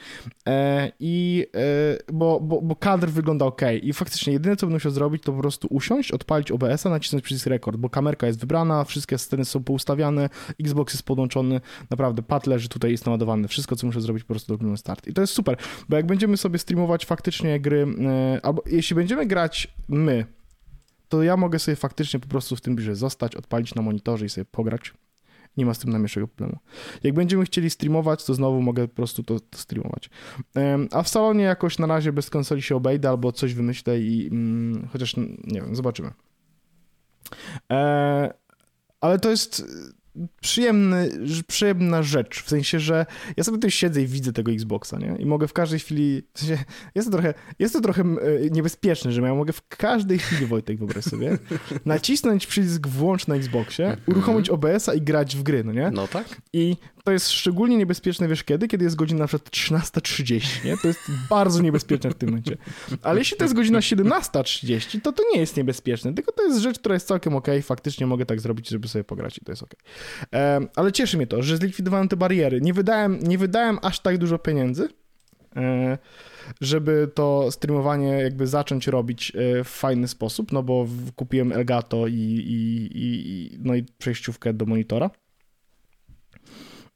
E, I bo, bo, bo kadr wygląda ok. I faktycznie jedyne, co będę musiał zrobić, to po prostu usiąść, odpalić OBS-a, nacisnąć przycisk rekord, bo kamerka jest wybrana, wszystkie sceny są poustawiane, Xbox jest podłączony, naprawdę pad leży tutaj, jest naładowany. Wszystko, co muszę zrobić, po prostu robimy start. I to jest super, bo jak będziemy sobie streamować faktycznie gry, albo jeśli będziemy grać my, to ja mogę sobie faktycznie po prostu w tym biurze zostać, odpalić na monitorze i sobie pograć. Nie ma z tym najmniejszego problemu. Jak będziemy chcieli streamować, to znowu mogę po prostu to, to streamować. A w salonie jakoś na razie bez konsoli się obejdę albo coś wymyślę i mm, chociaż nie wiem, zobaczymy. E, ale to jest przyjemny, przyjemna rzecz, w sensie, że ja sobie tutaj siedzę i widzę tego Xboxa, nie? I mogę w każdej chwili, w sensie, jest to trochę, jest to trochę e, niebezpieczne, że ja mogę w każdej chwili, Wojtek, wyobraź sobie, nacisnąć przycisk włącz na Xboxie, mhm. uruchomić OBS-a i grać w gry, no nie? No tak. I to jest szczególnie niebezpieczne, wiesz kiedy? Kiedy jest godzina na przykład 13.30, nie? To jest bardzo niebezpieczne w tym momencie. Ale jeśli to jest godzina 17.30, to to nie jest niebezpieczne, tylko to jest rzecz, która jest całkiem ok, faktycznie mogę tak zrobić, żeby sobie pograć i to jest ok. E, ale cieszy mnie to, że zlikwidowałem te bariery. Nie wydałem, nie wydałem aż tak dużo pieniędzy, e, żeby to streamowanie jakby zacząć robić e, w fajny sposób, no bo kupiłem Elgato i, i, i, no i przejściówkę do monitora.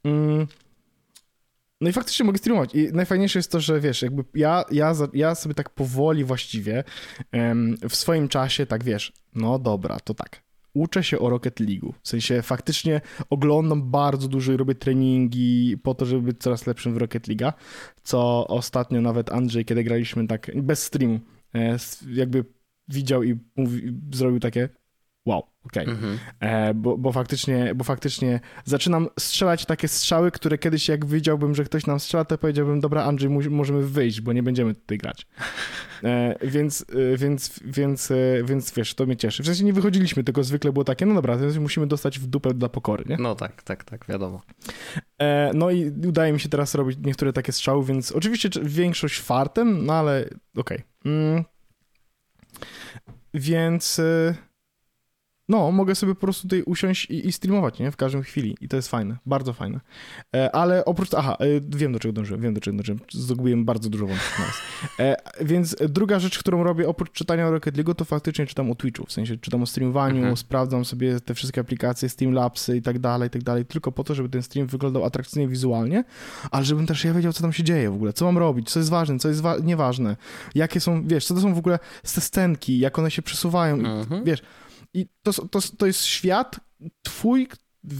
Mm. No i faktycznie mogę streamować. I najfajniejsze jest to, że wiesz, jakby ja, ja, ja sobie tak powoli właściwie w swoim czasie, tak wiesz, no dobra, to tak. Uczę się o Rocket League. W sensie faktycznie oglądam bardzo dużo i robię treningi po to, żeby być coraz lepszym w Rocket League, co ostatnio nawet Andrzej, kiedy graliśmy tak bez streamu, e, jakby widział i mówi, zrobił takie wow, okej. Okay. Mhm. E, bo, bo, faktycznie, bo faktycznie zaczynam strzelać takie strzały, które kiedyś jak widziałbym, że ktoś nam strzela, to powiedziałbym, dobra Andrzej, możemy wyjść, bo nie będziemy tutaj grać. E, więc, e, więc, więc, e, więc wiesz, to mnie cieszy. W sensie nie wychodziliśmy, tylko zwykle było takie, no dobra, więc musimy dostać w dupę dla pokory, nie? No tak, tak, tak, wiadomo. E, no i udaje mi się teraz robić niektóre takie strzały, więc oczywiście większość fartem, no ale okej. Okay. Mm. Więc... E, no, mogę sobie po prostu tutaj usiąść i, i streamować, nie? W każdej chwili. I to jest fajne, bardzo fajne. E, ale oprócz... Aha, e, wiem do czego dążyłem, wiem do czego dążyłem. Zgubiłem bardzo dużo wątków e, Więc druga rzecz, którą robię oprócz czytania o Rocket League, to faktycznie czytam o Twitchu. W sensie czytam o streamowaniu, mhm. sprawdzam sobie te wszystkie aplikacje, Streamlabsy i tak dalej, i tak dalej. Tylko po to, żeby ten stream wyglądał atrakcyjnie wizualnie, ale żebym też ja wiedział, co tam się dzieje w ogóle, co mam robić, co jest ważne, co jest wa nieważne. Jakie są, wiesz, co to są w ogóle te scenki, jak one się przesuwają. Mhm. I, wiesz, i to, to, to jest świat twój,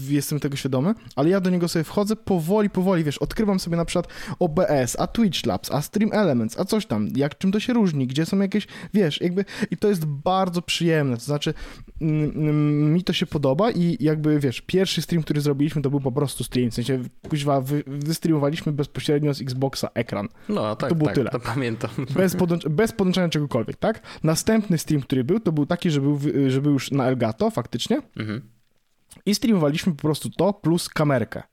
jestem tego świadomy, ale ja do niego sobie wchodzę powoli, powoli, wiesz, odkrywam sobie na przykład OBS, a Twitch Labs, a Stream Elements, a coś tam, jak czym to się różni, gdzie są jakieś, wiesz, jakby i to jest bardzo przyjemne, to znaczy mm, mm, mi to się podoba i jakby, wiesz, pierwszy stream, który zrobiliśmy, to był po prostu stream, w sensie, kuźwa, wy, wystreamowaliśmy bezpośrednio z Xboxa ekran. No, tak, to było tak, tyle. to pamiętam. Bez, podłącz bez podłączania czegokolwiek, tak? Następny stream, który był, to był taki, że był, że był już na Elgato faktycznie, Mhm. I streamowaliśmy po prostu to plus kamerkę.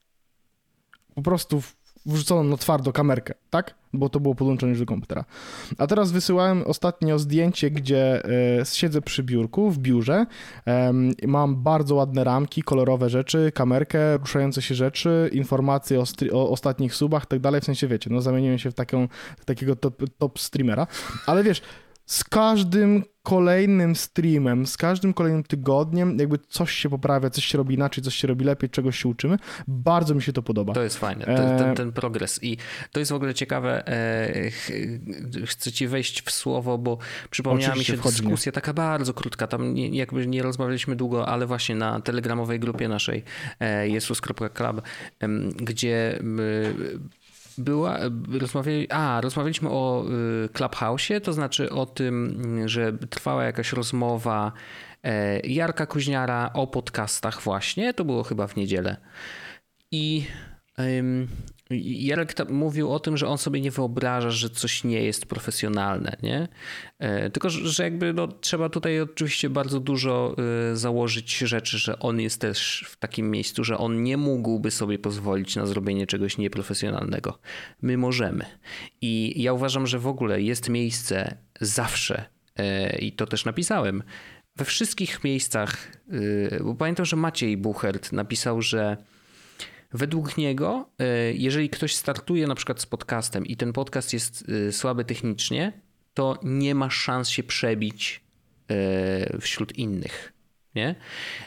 Po prostu wrzuconą na twardo kamerkę, tak? Bo to było podłączone już do komputera. A teraz wysyłałem ostatnio zdjęcie, gdzie e, siedzę przy biurku w biurze. E, mam bardzo ładne ramki, kolorowe rzeczy, kamerkę, ruszające się rzeczy, informacje o, o ostatnich subach, tak dalej. W sensie wiecie, no zamieniłem się w, taką, w takiego top, top streamera. Ale wiesz, z każdym kolejnym streamem, z każdym kolejnym tygodniem, jakby coś się poprawia, coś się robi inaczej, coś się robi lepiej, czegoś się uczymy. Bardzo mi się to podoba. To jest fajne, ten, ten, ten progres. I to jest w ogóle ciekawe. E, chcę ci wejść w słowo, bo przypomniała Oczywiście mi się wchodzi. dyskusja taka bardzo krótka. Tam nie, jakby nie rozmawialiśmy długo, ale właśnie na telegramowej grupie naszej e, jesus.club, gdzie była, rozmawiali, a, rozmawialiśmy o y, Clubhouse'ie, to znaczy o tym, że trwała jakaś rozmowa e, Jarka Kuźniara o podcastach właśnie, to było chyba w niedzielę. I Jarek mówił o tym, że on sobie nie wyobraża, że coś nie jest profesjonalne, nie? E, tylko, że jakby no, trzeba tutaj oczywiście bardzo dużo e, założyć rzeczy, że on jest też w takim miejscu, że on nie mógłby sobie pozwolić na zrobienie czegoś nieprofesjonalnego. My możemy. I ja uważam, że w ogóle jest miejsce zawsze, e, i to też napisałem, we wszystkich miejscach, bo pamiętam, że Maciej Buchert napisał, że Według niego, e, jeżeli ktoś startuje na przykład z podcastem i ten podcast jest e, słaby technicznie, to nie ma szans się przebić e, wśród innych. Nie?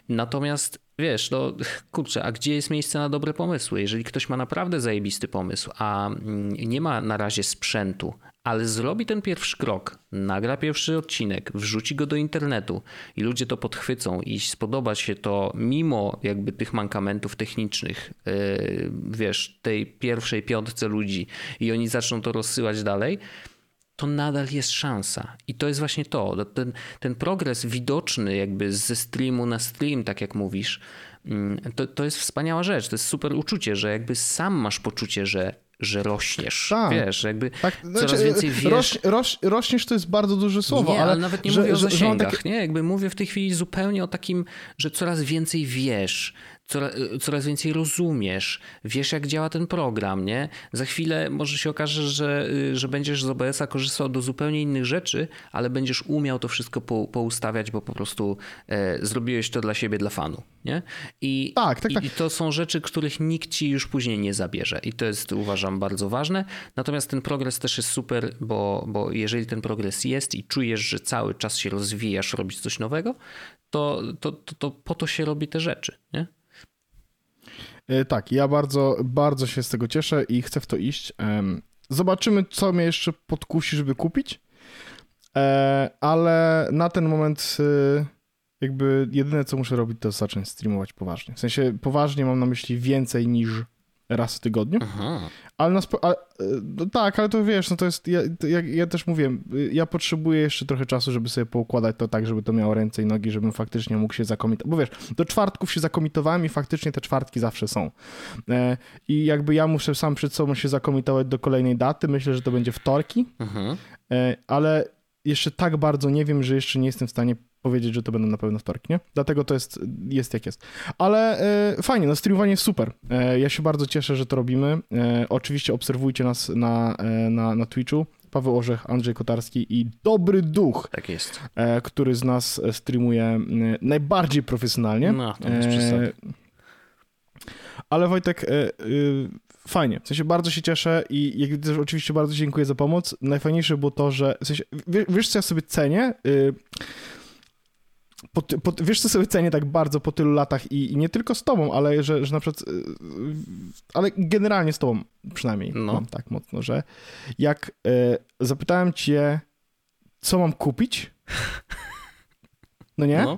Natomiast wiesz, no kurczę, a gdzie jest miejsce na dobre pomysły? Jeżeli ktoś ma naprawdę zajebisty pomysł, a mm, nie ma na razie sprzętu, ale zrobi ten pierwszy krok, nagra pierwszy odcinek, wrzuci go do internetu i ludzie to podchwycą i spodoba się to mimo jakby tych mankamentów technicznych, yy, wiesz, tej pierwszej piątce ludzi i oni zaczną to rozsyłać dalej, to nadal jest szansa. I to jest właśnie to. Ten, ten progres widoczny jakby ze streamu na stream, tak jak mówisz, mm, to, to jest wspaniała rzecz. To jest super uczucie, że jakby sam masz poczucie, że że rośniesz. Tak. Wiesz, jakby tak, znaczy, coraz więcej wiesz. Roś, roś, rośniesz to jest bardzo duże słowo, nie, ale, ale nawet nie że, mówię o zasięgach, tak... nie? Jakby mówię w tej chwili zupełnie o takim, że coraz więcej wiesz, coraz więcej rozumiesz, wiesz jak działa ten program, nie? Za chwilę może się okaże, że, y, że będziesz z OBS-a korzystał do zupełnie innych rzeczy, ale będziesz umiał to wszystko po, poustawiać, bo po prostu e, zrobiłeś to dla siebie, dla fanu, nie? I, tak, tak, tak. I, to są rzeczy, których nikt ci już później nie zabierze i to jest uważam bardzo ważne. Natomiast ten progres też jest super, bo, bo jeżeli ten progres jest i czujesz, że cały czas się rozwijasz, robisz coś nowego, to, to, to, to po to się robi te rzeczy, nie? E, tak, ja bardzo, bardzo się z tego cieszę i chcę w to iść. Zobaczymy, co mnie jeszcze podkusi, żeby kupić. E, ale na ten moment e, jakby jedyne, co muszę robić, to zacząć streamować poważnie. W sensie poważnie mam na myśli więcej niż raz w tygodniu. Aha. Ale, na ale no tak, ale to wiesz, no to jest, ja, ja, ja, też mówię, ja potrzebuję jeszcze trochę czasu, żeby sobie poukładać to tak, żeby to miało ręce i nogi, żebym faktycznie mógł się zakomitować. Bo wiesz, do czwartków się zakomitowałem i faktycznie te czwartki zawsze są. E, I jakby ja muszę sam przed sobą się zakomitować do kolejnej daty, myślę, że to będzie wtorki, e, ale jeszcze tak bardzo nie wiem, że jeszcze nie jestem w stanie powiedzieć, że to będą na pewno wtorki, nie? Dlatego to jest, jest jak jest. Ale e, fajnie, no streamowanie jest super. E, ja się bardzo cieszę, że to robimy. E, oczywiście obserwujcie nas na, e, na, na Twitchu. Paweł Orzech, Andrzej Kotarski i Dobry Duch. Tak jest. E, który z nas streamuje e, najbardziej profesjonalnie. No, to jest ale Wojtek, fajnie. W sensie bardzo się cieszę i jak też oczywiście bardzo dziękuję za pomoc. Najfajniejsze było to, że w sensie, wiesz co ja sobie cenię? Po, po, wiesz, co sobie cenię tak bardzo po tylu latach i, i nie tylko z tobą, ale że, że na przykład, y, ale generalnie z tobą przynajmniej, no. mam tak mocno, że jak y, zapytałem cię, co mam kupić, no nie? No.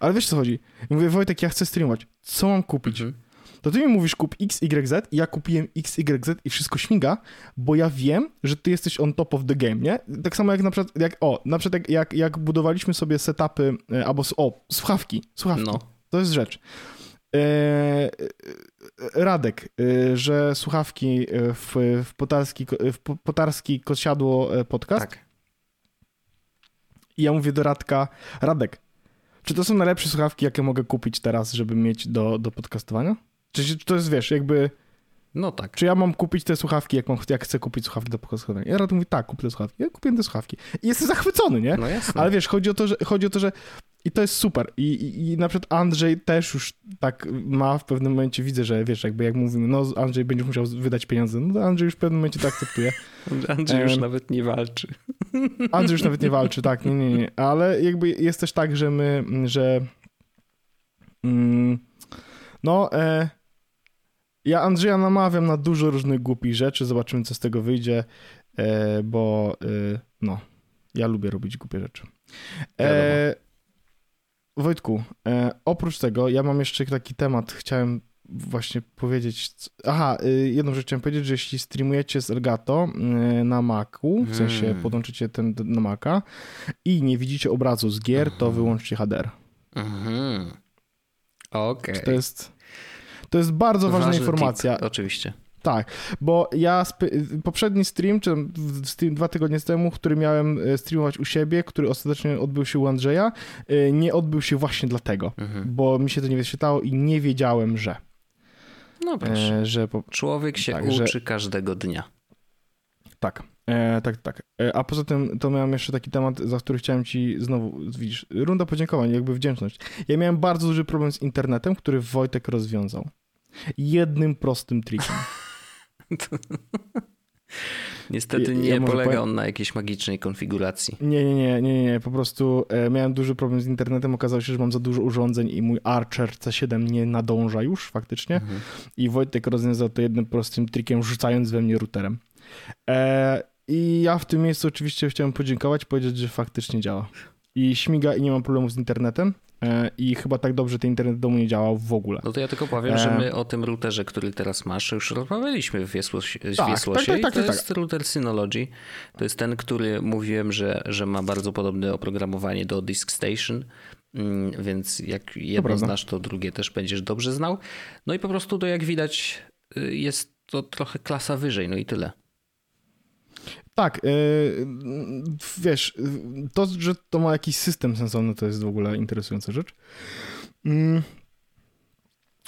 Ale wiesz, co chodzi? mówię, Wojtek, ja chcę streamować. co mam kupić. Mhm. To ty mi mówisz kup X, Y, Z i ja kupiłem X, Y, Z i wszystko śmiga, bo ja wiem, że ty jesteś on top of the game, nie? Tak samo jak na przykład, jak, o, na przykład jak, jak, jak budowaliśmy sobie setupy, e, albo, o, słuchawki, słuchawki, No. to jest rzecz. E, e, Radek, że słuchawki w, w, potarski, w po- potarski kosiadło podcast Tak. i ja mówię do Radka, Radek, czy to są najlepsze słuchawki, jakie mogę kupić teraz, żeby mieć do, do podcastowania? Czy, czy to jest, wiesz, jakby, No tak. czy ja mam kupić te słuchawki, jak, mam, jak chcę kupić słuchawki do podcastowania? Ja Radek mówi, tak, kup te słuchawki. Ja kupiłem te słuchawki. I jestem zachwycony, nie? No jasne. Ale wiesz, chodzi o to, że, chodzi o to, że i to jest super. I, i, I na przykład Andrzej też już tak ma w pewnym momencie, widzę, że wiesz, jakby jak mówimy, no Andrzej będziesz musiał wydać pieniądze, no to Andrzej już w pewnym momencie to akceptuje. Andrzej już Em, nawet nie walczy. Andrzej już nawet nie walczy, tak, nie, nie, nie. Ale jakby jest też tak, że my, że mm, no, e, ja Andrzeja namawiam na dużo różnych głupich rzeczy, zobaczymy, co z tego wyjdzie, e, bo e, no, ja lubię robić głupie rzeczy. E, Wojtku, e, oprócz tego, ja mam jeszcze taki temat, chciałem właśnie powiedzieć. Aha, jedną rzecz chciałem powiedzieć, że jeśli streamujecie z Elgato na Macu, w sensie Hmm. podłączycie ten na Maca i nie widzicie obrazu z gier, to Mhm. wyłączcie HDR. Mhm. Okej. To jest. To jest bardzo ważna Ważny informacja. Tip, oczywiście. Tak, bo ja poprzedni stream, czy stream dwa tygodnie temu, który miałem e, streamować u siebie, który ostatecznie odbył się u Andrzeja, e, nie odbył się właśnie dlatego, Mhm. bo mi się to nie wyświetlało i nie wiedziałem, że. No proszę. E, że po, Człowiek się tak, że- uczy każdego dnia. Tak, e, tak, tak. E, a poza tym to miałem jeszcze taki temat, za który chciałem ci znowu, widzisz, runda podziękowań, jakby wdzięczność. Ja miałem bardzo duży problem z internetem, który Wojtek rozwiązał. Jednym prostym trikiem. Niestety nie ja polega powiem- on na jakiejś magicznej konfiguracji. Nie, nie, nie, nie, nie, po prostu e, miałem duży problem z internetem, okazało się, że mam za dużo urządzeń i mój Archer C7 nie nadąża już faktycznie Mhm. i Wojtek rozwiązał to jednym prostym trikiem, rzucając we mnie routerem. E, I ja w tym miejscu oczywiście chciałem podziękować, powiedzieć, że faktycznie działa. I śmiga i nie mam problemu z internetem e, i chyba tak dobrze ten internet w domu nie działał w ogóle. No to ja tylko powiem, że E. my o tym routerze, który teraz masz, już rozmawialiśmy w Wiesłosie. Tak, tak, tak, tak, to tak, jest router Synology. To jest ten, który mówiłem, że, że ma bardzo podobne oprogramowanie do Disk Station. Mm, Więc jak jedno znasz, to drugie też będziesz dobrze znał. No i po prostu to jak widać y, jest to trochę klasa wyżej, no i tyle. Tak, e, wiesz, to, że to ma jakiś system sensowny, to jest w ogóle interesująca rzecz. Mm.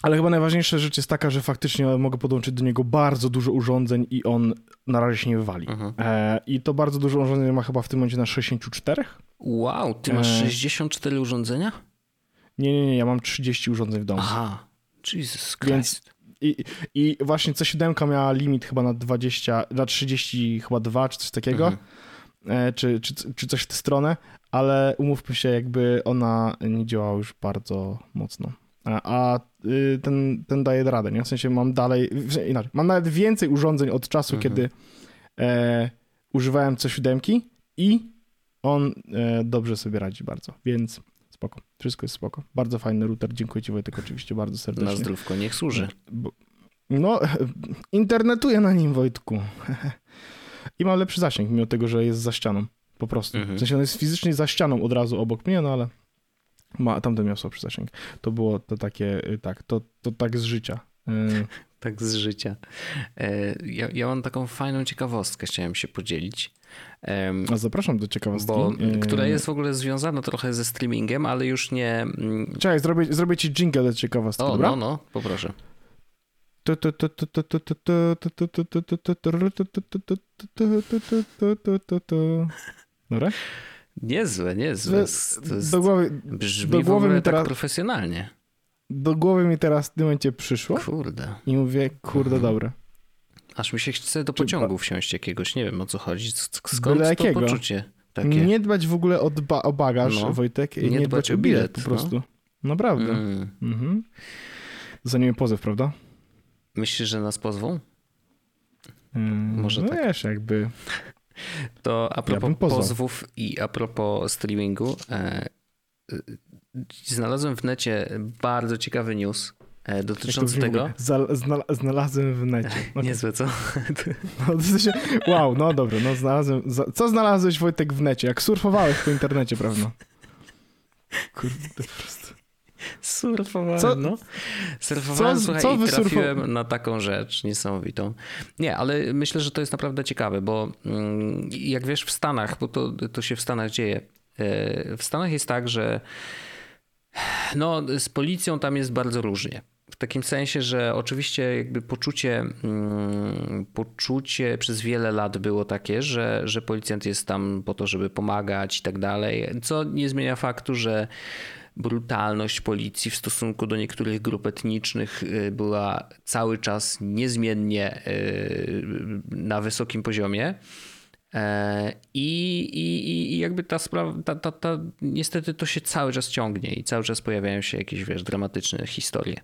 Ale chyba najważniejsza rzecz jest taka, że faktycznie mogę podłączyć do niego bardzo dużo urządzeń i on na razie się nie wywali. Mhm. E, I to bardzo dużo urządzeń ma chyba w tym momencie na 64? Wow, ty masz E. 64 urządzenia? Nie, nie, nie, ja mam 30 urządzeń w domu. Aha, Jesus Więc- Christ. I, I właśnie C7 miała limit chyba na 20, na 30 chyba 2 czy coś takiego, Mhm. e, czy, czy, czy coś w tę stronę, ale umówmy się, jakby ona nie działała już bardzo mocno. A, y, ten, ten daje radę, nie? W sensie mam dalej, inaczej, mam nawet więcej urządzeń od czasu, Mhm. kiedy e, używałem C7 i on e, dobrze sobie radzi bardzo, więc spoko, wszystko jest spoko. Bardzo fajny router, dziękuję ci Wojtek oczywiście bardzo serdecznie. Na zdrówko niech służy. Bo, no, internetuję na nim, Wojtku. I ma lepszy zasięg, mimo tego, że jest za ścianą. Po prostu. Mhm. W sensie on jest fizycznie za ścianą od razu obok mnie, no ale ma, tamten miał słabszy zasięg. To było to takie, y, tak, to, to tak z życia. Y, Tak z życia. E, Ja, ja mam taką fajną ciekawostkę, chciałem się podzielić. A zapraszam do ciekawostki. Bo, Y, która jest w ogóle związana trochę ze streamingiem, ale już nie. mm, Czekaj, zrobię, zrobię ci jingle do ciekawostki, O, dobra? no, no, poproszę. Dobra? Niezłe, niezłe. To jest, Do głowy, brzmi do głowy tak teraz- profesjonalnie. Do głowy mi teraz w tym momencie przyszło Kurde. i mówię, kurde, Mhm. dobre. Aż mi się chce do pociągu wsiąść jakiegoś, nie wiem o co chodzi. Skąd Byle to poczucie takie? Nie dbać w ogóle o, dba, o bagaż, No. Wojtek, Nie nie, dbać dbać o bilet, bilet, po no. prostu. Naprawdę. Mm. Mhm. Za nimi pozew, prawda? Myślisz, że nas pozwą? Mm, Może no tak. wiesz, jakby... To a propos pozwał. pozwów i a propos streamingu, e, znalazłem w necie bardzo ciekawy news. e, dotyczący tego. znalazłem w necie. Okay. Niezłe, co? No, wow, no dobra, no znalazłem. Co znalazłeś Wojtek w necie? Jak surfowałeś po internecie, prawda? Kurde, po prostu. Surfowałem, co, no. Surfowałem, co, słuchaj, co i trafiłem na taką rzecz niesamowitą. Nie, ale myślę, że to jest naprawdę ciekawe, bo mm, jak wiesz w Stanach, bo to, to się w Stanach dzieje, e, w Stanach jest tak, że no, z policją tam jest bardzo różnie. W takim sensie, że oczywiście jakby poczucie, mm, poczucie przez wiele lat było takie, że, że policjant jest tam po to, żeby pomagać i tak dalej, co nie zmienia faktu, że brutalność policji w stosunku do niektórych grup etnicznych y, była cały czas niezmiennie y, na wysokim poziomie. E, I, i, i jakby ta sprawa, ta, ta, ta, niestety to się cały czas ciągnie i cały czas pojawiają się jakieś, wiesz, dramatyczne historie.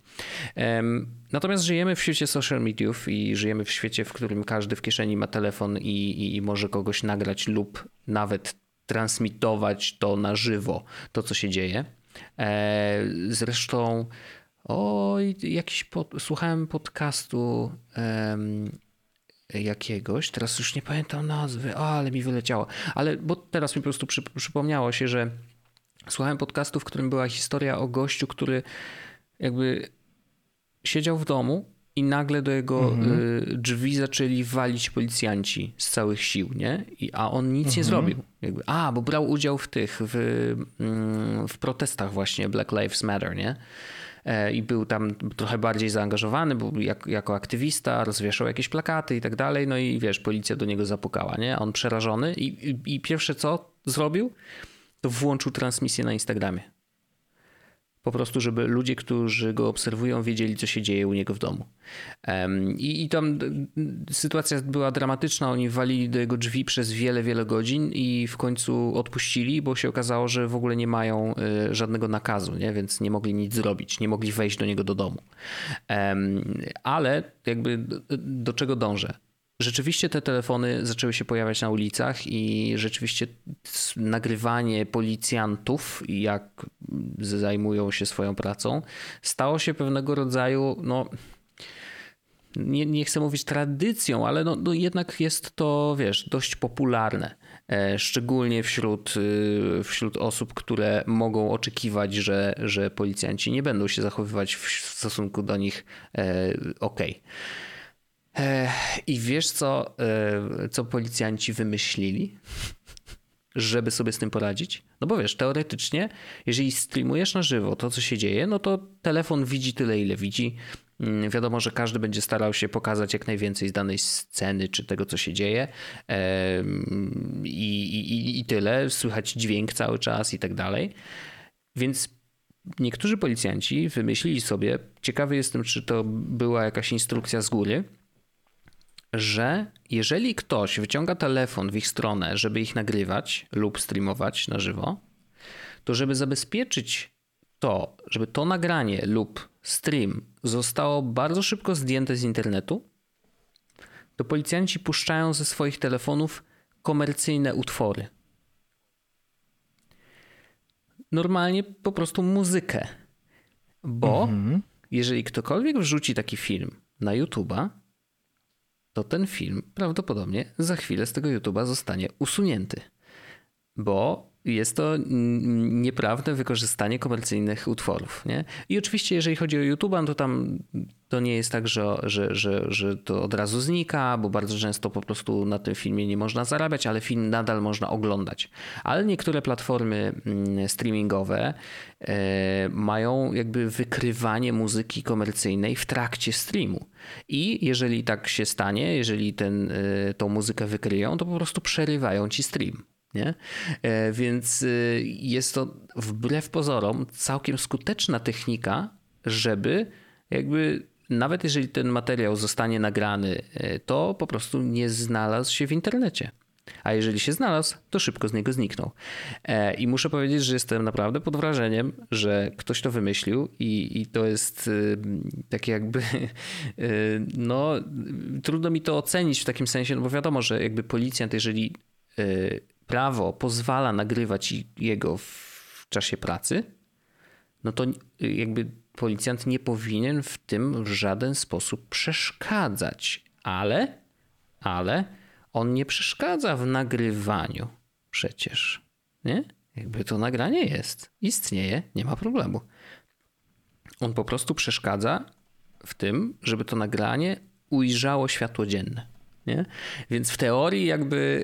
Natomiast żyjemy w świecie social mediów i żyjemy w świecie, w którym każdy w kieszeni ma telefon i, i może kogoś nagrać lub nawet transmitować to na żywo, to co się dzieje. E, zresztą oj, jakiś pod, słuchałem podcastu um, jakiegoś, teraz już nie pamiętam nazwy, o, ale mi wyleciało. Ale bo teraz mi po prostu przy, przypomniało się, że słuchałem podcastu, w którym była historia o gościu, który jakby siedział w domu i nagle do jego mhm. y, drzwi zaczęli walić policjanci z całych sił, nie? I, a on nic mhm. nie zrobił. Jakby, a, bo brał udział w tych, w, mm, w protestach właśnie Black Lives Matter, nie? E, I był tam trochę bardziej zaangażowany, był jak, jako aktywista, rozwieszał jakieś plakaty i tak dalej. No i wiesz, policja do niego zapukała, nie? On przerażony i, i, i pierwsze co zrobił, to włączył transmisję na Instagramie. Po prostu, żeby ludzie, którzy go obserwują, wiedzieli, co się dzieje u niego w domu. I, I tam sytuacja była dramatyczna. Oni walili do jego drzwi przez wiele, wiele godzin i w końcu odpuścili, bo się okazało, że w ogóle nie mają y, żadnego nakazu, nie? więc nie mogli nic zrobić, nie mogli wejść do niego do domu. Ale jakby do czego dążę? Rzeczywiście te telefony zaczęły się pojawiać na ulicach i rzeczywiście nagrywanie policjantów, jak zajmują się swoją pracą, stało się pewnego rodzaju, no. Nie, nie chcę mówić tradycją, ale no, no jednak jest to, wiesz, dość popularne. E, szczególnie wśród, y, wśród osób, które mogą oczekiwać, że, że policjanci nie będą się zachowywać w stosunku do nich e, ok. I wiesz, co, e, co policjanci wymyślili, żeby sobie z tym poradzić? No bo wiesz, teoretycznie, jeżeli streamujesz na żywo to, co się dzieje, no to telefon widzi tyle, ile widzi. Mm, wiadomo, że każdy będzie starał się pokazać jak najwięcej z danej sceny czy tego, co się dzieje. I, i, i tyle. Słychać dźwięk cały czas i tak dalej. Więc niektórzy policjanci wymyślili sobie, ciekawy jestem, czy to była jakaś instrukcja z góry, że jeżeli ktoś wyciąga telefon w ich stronę, żeby ich nagrywać lub streamować na żywo, to żeby zabezpieczyć to, żeby to nagranie lub stream zostało bardzo szybko zdjęte z internetu, to policjanci puszczają ze swoich telefonów komercyjne utwory. Normalnie po prostu muzykę. Bo mhm. jeżeli ktokolwiek wrzuci taki film na YouTube'a, to ten film prawdopodobnie za chwilę z tego YouTube'a zostanie usunięty. Bo jest to nieprawne wykorzystanie komercyjnych utworów. Nie? I oczywiście, jeżeli chodzi o YouTube, no to tam to nie jest tak, że, że, że, że to od razu znika, bo bardzo często po prostu na tym filmie nie można zarabiać, ale film nadal można oglądać. Ale niektóre platformy mm, streamingowe e, mają jakby wykrywanie muzyki komercyjnej w trakcie streamu. I jeżeli tak się stanie, jeżeli ten, e, tą muzykę wykryją, to po prostu przerywają ci stream. Nie? E, więc y, jest to wbrew pozorom całkiem skuteczna technika, żeby jakby nawet jeżeli ten materiał zostanie nagrany, e, to po prostu nie znalazł się w internecie. A jeżeli się znalazł, to szybko z niego zniknął. E, I muszę powiedzieć, że jestem naprawdę pod wrażeniem, że ktoś to wymyślił i, i to jest y, takie jakby, y, no trudno mi to ocenić w takim sensie, no bo wiadomo, że jakby policjant, jeżeli prawo pozwala nagrywać jego w czasie pracy, no to jakby policjant nie powinien w tym w żaden sposób przeszkadzać, ale, ale on nie przeszkadza w nagrywaniu przecież, nie? Jakby to nagranie jest, istnieje, nie ma problemu. On po prostu przeszkadza w tym, żeby to nagranie ujrzało światło dzienne. Nie? Więc w teorii jakby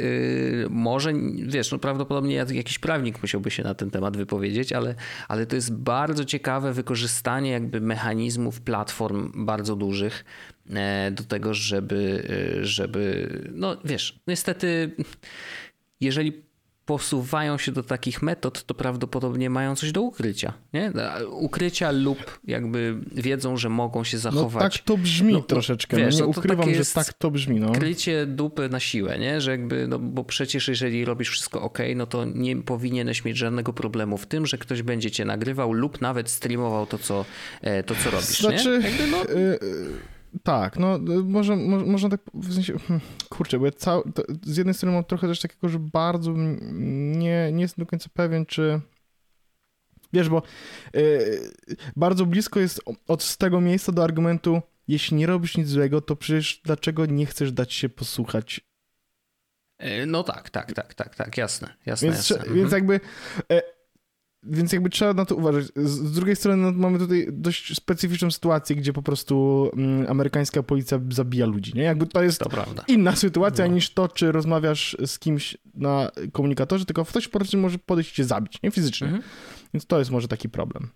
yy, może, wiesz, no prawdopodobnie jakiś prawnik musiałby się na ten temat wypowiedzieć, ale, ale to jest bardzo ciekawe wykorzystanie jakby mechanizmów platform bardzo dużych e, do tego, żeby, e, żeby no wiesz, niestety jeżeli posuwają się do takich metod, to prawdopodobnie mają coś do ukrycia. Nie? Ukrycia lub jakby wiedzą, że mogą się zachować. No tak to brzmi no, troszeczkę. No, wiesz, no, nie ukrywam, że tak to brzmi. No. Krycie dupy na siłę, nie? że jakby, no bo przecież jeżeli robisz wszystko ok, no to nie powinieneś mieć żadnego problemu w tym, że ktoś będzie cię nagrywał lub nawet streamował to, co, e, to, co robisz. Znaczy, nie? Jakby, no... Y, y tak, no może, może, można tak w sensie, hmm, kurczę, bo ja cał, z jednej strony mam trochę też takiego, że bardzo nie, nie jestem do końca pewien, czy wiesz, bo yy, bardzo blisko jest od tego miejsca do argumentu, jeśli nie robisz nic złego, to przecież dlaczego nie chcesz dać się posłuchać? E, no tak, tak, tak, tak, tak, jasne, jasne, więc, jasne. Więc mhm. jakby e, więc jakby trzeba na to uważać. Z drugiej strony no, mamy tutaj dość specyficzną sytuację, gdzie po prostu mm, amerykańska policja zabija ludzi, nie? Jakby to jest to inna sytuacja no. niż to, czy rozmawiasz z kimś na komunikatorze, tylko ktoś po prostu może podejść i cię zabić, nie? Fizycznie. Mhm. Więc to jest może taki problem.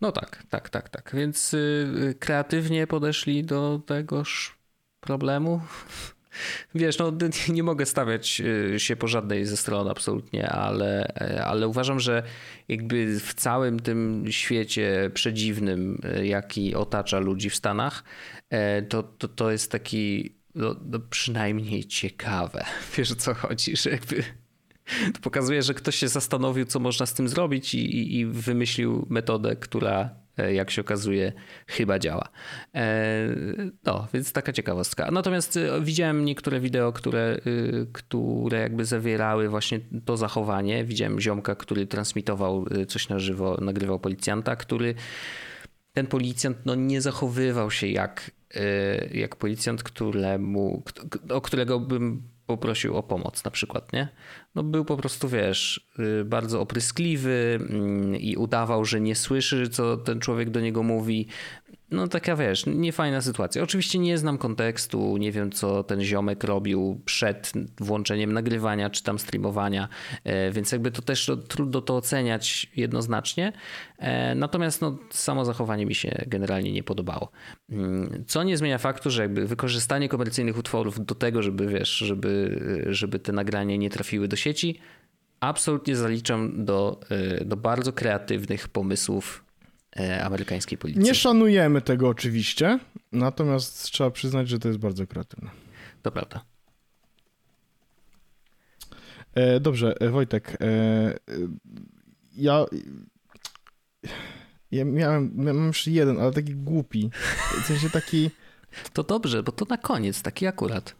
No tak, tak, tak, tak. Więc yy, kreatywnie podeszli do tegoż problemu. Wiesz, no nie mogę stawiać y, się po żadnej ze stron absolutnie, ale, e, ale uważam, że jakby w całym tym świecie przedziwnym, e, jaki otacza ludzi w Stanach, e, to, to, to jest taki no, no przynajmniej ciekawe. Wiesz o co chodzi, że jakby to pokazuje, że ktoś się zastanowił, co można z tym zrobić i, i wymyślił metodę, która jak się okazuje, chyba działa. E, no, więc taka ciekawostka. Natomiast e, widziałem niektóre wideo, które, które jakby zawierały właśnie to zachowanie. Widziałem ziomka, który transmitował coś na żywo, nagrywał policjanta, który ten policjant no, nie zachowywał się jak, jak policjant, któremu, o którego bym poprosił o pomoc na przykład, nie? No był po prostu, wiesz, y, bardzo opryskliwy mm, i udawał, że nie słyszy, co ten człowiek do niego mówi no taka wiesz, niefajna sytuacja. Oczywiście nie znam kontekstu, nie wiem co ten ziomek robił przed włączeniem nagrywania czy tam streamowania, e, więc jakby to też trudno to oceniać jednoznacznie. E, natomiast no, samo zachowanie mi się generalnie nie podobało. Mm, co nie zmienia faktu, że jakby wykorzystanie komercyjnych utworów do tego, żeby wiesz, żeby, żeby te nagrania nie trafiły do sieci, absolutnie zaliczam do, e, do bardzo kreatywnych pomysłów amerykańskiej policji. Nie szanujemy tego oczywiście, natomiast trzeba przyznać, że to jest bardzo kreatywne. To prawda. E, dobrze, e, Wojtek. ja. Ja miałem, miałem już jeden, ale taki głupi. W sensie taki. To dobrze, bo to na koniec, taki akurat.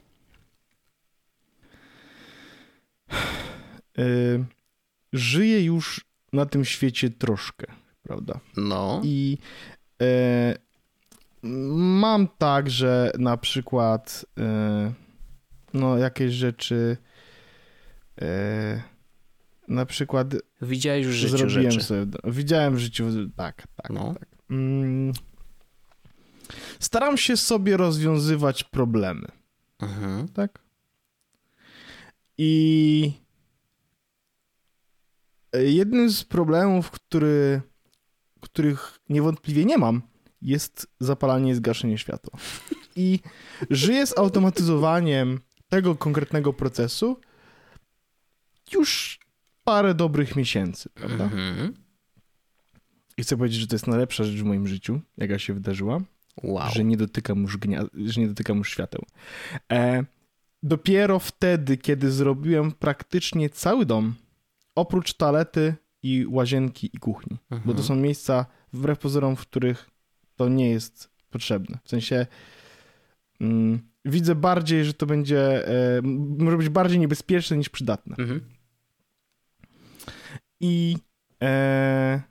Żyję już na tym świecie troszkę prawda? No. I e, mam tak, że na przykład e, no jakieś rzeczy e, na przykład widziałeś w życiu zrobiłem rzeczy. Sobie, widziałem w życiu, tak, tak, no. tak. Mm, staram się sobie rozwiązywać problemy. Mhm. Tak? I jednym z problemów, który których niewątpliwie nie mam, jest zapalanie i zgaszenie światła. I żyję z automatyzowaniem tego konkretnego procesu już parę dobrych miesięcy, prawda? Mhm. I chcę powiedzieć, że to jest najlepsza rzecz w moim życiu, jaka się wydarzyła. Wow. Że nie dotykam już, gnia- że nie dotykam już świateł. E, dopiero wtedy, kiedy zrobiłem praktycznie cały dom, oprócz toalety, i łazienki i kuchni. Mhm. Bo to mhm. są miejsca, wbrew pozorom, w których to nie jest potrzebne. W sensie mm, widzę bardziej, że to będzie, e, może być bardziej niebezpieczne niż przydatne. Mhm. I e,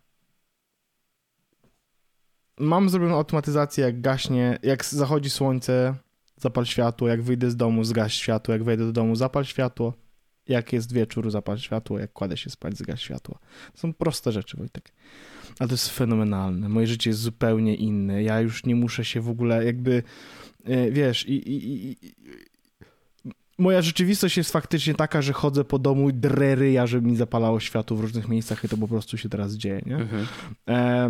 mam zrobioną automatyzację, jak gaśnie, jak zachodzi słońce, zapal światło, jak wyjdę z domu, zgaś światło, jak wejdę do domu, zapal światło, jak jest wieczór, zapal światło, jak kładę się spać, zgaś światło. To są proste rzeczy, Wojtek. Ale to jest fenomenalne. Moje życie jest zupełnie inne. Ja już nie muszę się w ogóle jakby, e, wiesz, i, i, i moja rzeczywistość jest faktycznie taka, że chodzę po domu i drery, ja, żeby mi zapalało światło w różnych miejscach i to po prostu się teraz dzieje, nie? Mhm. E,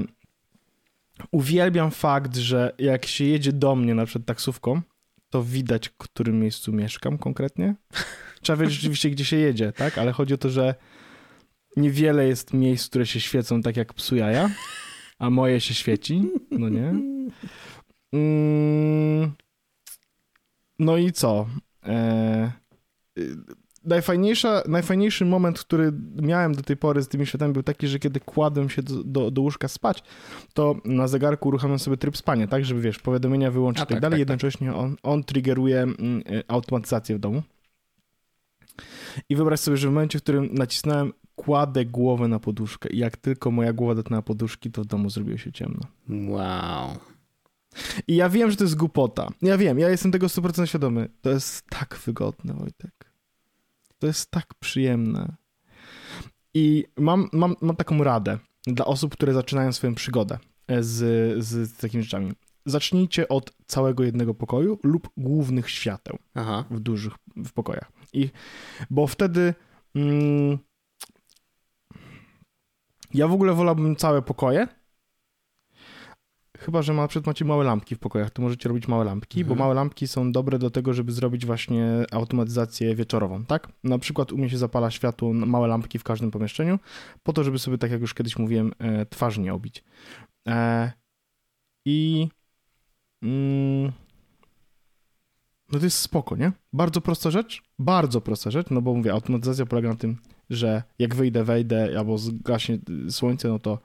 uwielbiam fakt, że jak się jedzie do mnie na przykład taksówką, to widać, w którym miejscu mieszkam konkretnie. Trzeba wiedzieć rzeczywiście, gdzie się jedzie, tak? Ale chodzi o to, że niewiele jest miejsc, które się świecą tak jak psu jaja, a moje się świeci, no nie? Mm, no i co? E, najfajniejsza, najfajniejszy moment, który miałem do tej pory z tymi światami był taki, że kiedy kładłem się do, do, do łóżka spać, to na zegarku uruchamiam sobie tryb spania, tak, żeby wiesz, powiadomienia wyłączyć i tak, tak dalej. Tak, Jednocześnie. On, on triggeruje mm, e, automatyzację w domu. I wyobraź sobie, że w momencie, w którym nacisnąłem kładę głowę na poduszkę i jak tylko moja głowa dotknęła poduszki, to w domu zrobiło się ciemno. Wow. I ja wiem, że to jest głupota. Ja wiem, ja jestem tego 100% świadomy. To jest tak wygodne, Wojtek. To jest tak przyjemne. I mam, mam, mam taką radę dla osób, które zaczynają swoją przygodę z, z, z takimi rzeczami. Zacznijcie od całego jednego pokoju lub głównych świateł Aha. w dużych w pokojach. I, bo wtedy mm, ja w ogóle wolałbym całe pokoje, Chyba, że na przykład macie małe lampki w pokojach, to możecie robić małe lampki, mhm. bo małe lampki są dobre do tego, żeby zrobić właśnie automatyzację wieczorową, tak? Na przykład u mnie się zapala światło, małe lampki w każdym pomieszczeniu, po to, żeby sobie, tak jak już kiedyś mówiłem, e, twarz nie obić. E, I... Mm, no to jest spoko, nie? Bardzo prosta rzecz, bardzo prosta rzecz, no bo mówię, automatyzacja polega na tym, że jak wyjdę, wejdę albo zgaśnie słońce, no to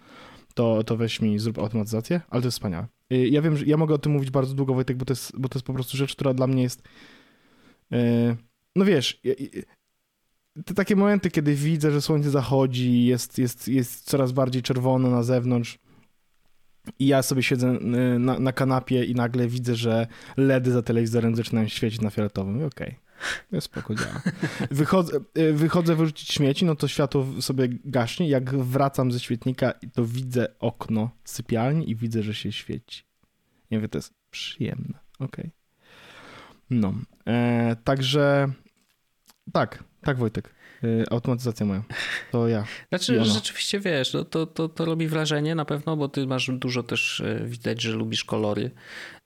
to, to weź mi, zrób automatyzację, ale to jest wspaniałe. Y, ja wiem, że ja mogę o tym mówić bardzo długo, Wojtek, bo to jest, bo to jest po prostu rzecz, która dla mnie jest, y, no wiesz, te takie momenty, kiedy widzę, że słońce zachodzi, jest, jest, jest coraz bardziej czerwone na zewnątrz i ja sobie siedzę y, na, na kanapie i nagle widzę, że LEDy za telewizorem zaczynają świecić na fioletowym. Okej. Okay. Jest spoko działa. Wychodzę, y, wychodzę wyrzucić śmieci, no to światło sobie gaśnie. Jak wracam ze świetnika, to widzę okno sypialni i widzę, że się świeci. Nie wiem, to jest przyjemne. Okej. Okay. No. E, także tak, tak Wojtek. Y, automatyzacja moja. To ja. Znaczy, rzeczywiście wiesz, no to, to, to robi wrażenie na pewno, bo ty masz dużo też, y, widać, że lubisz kolory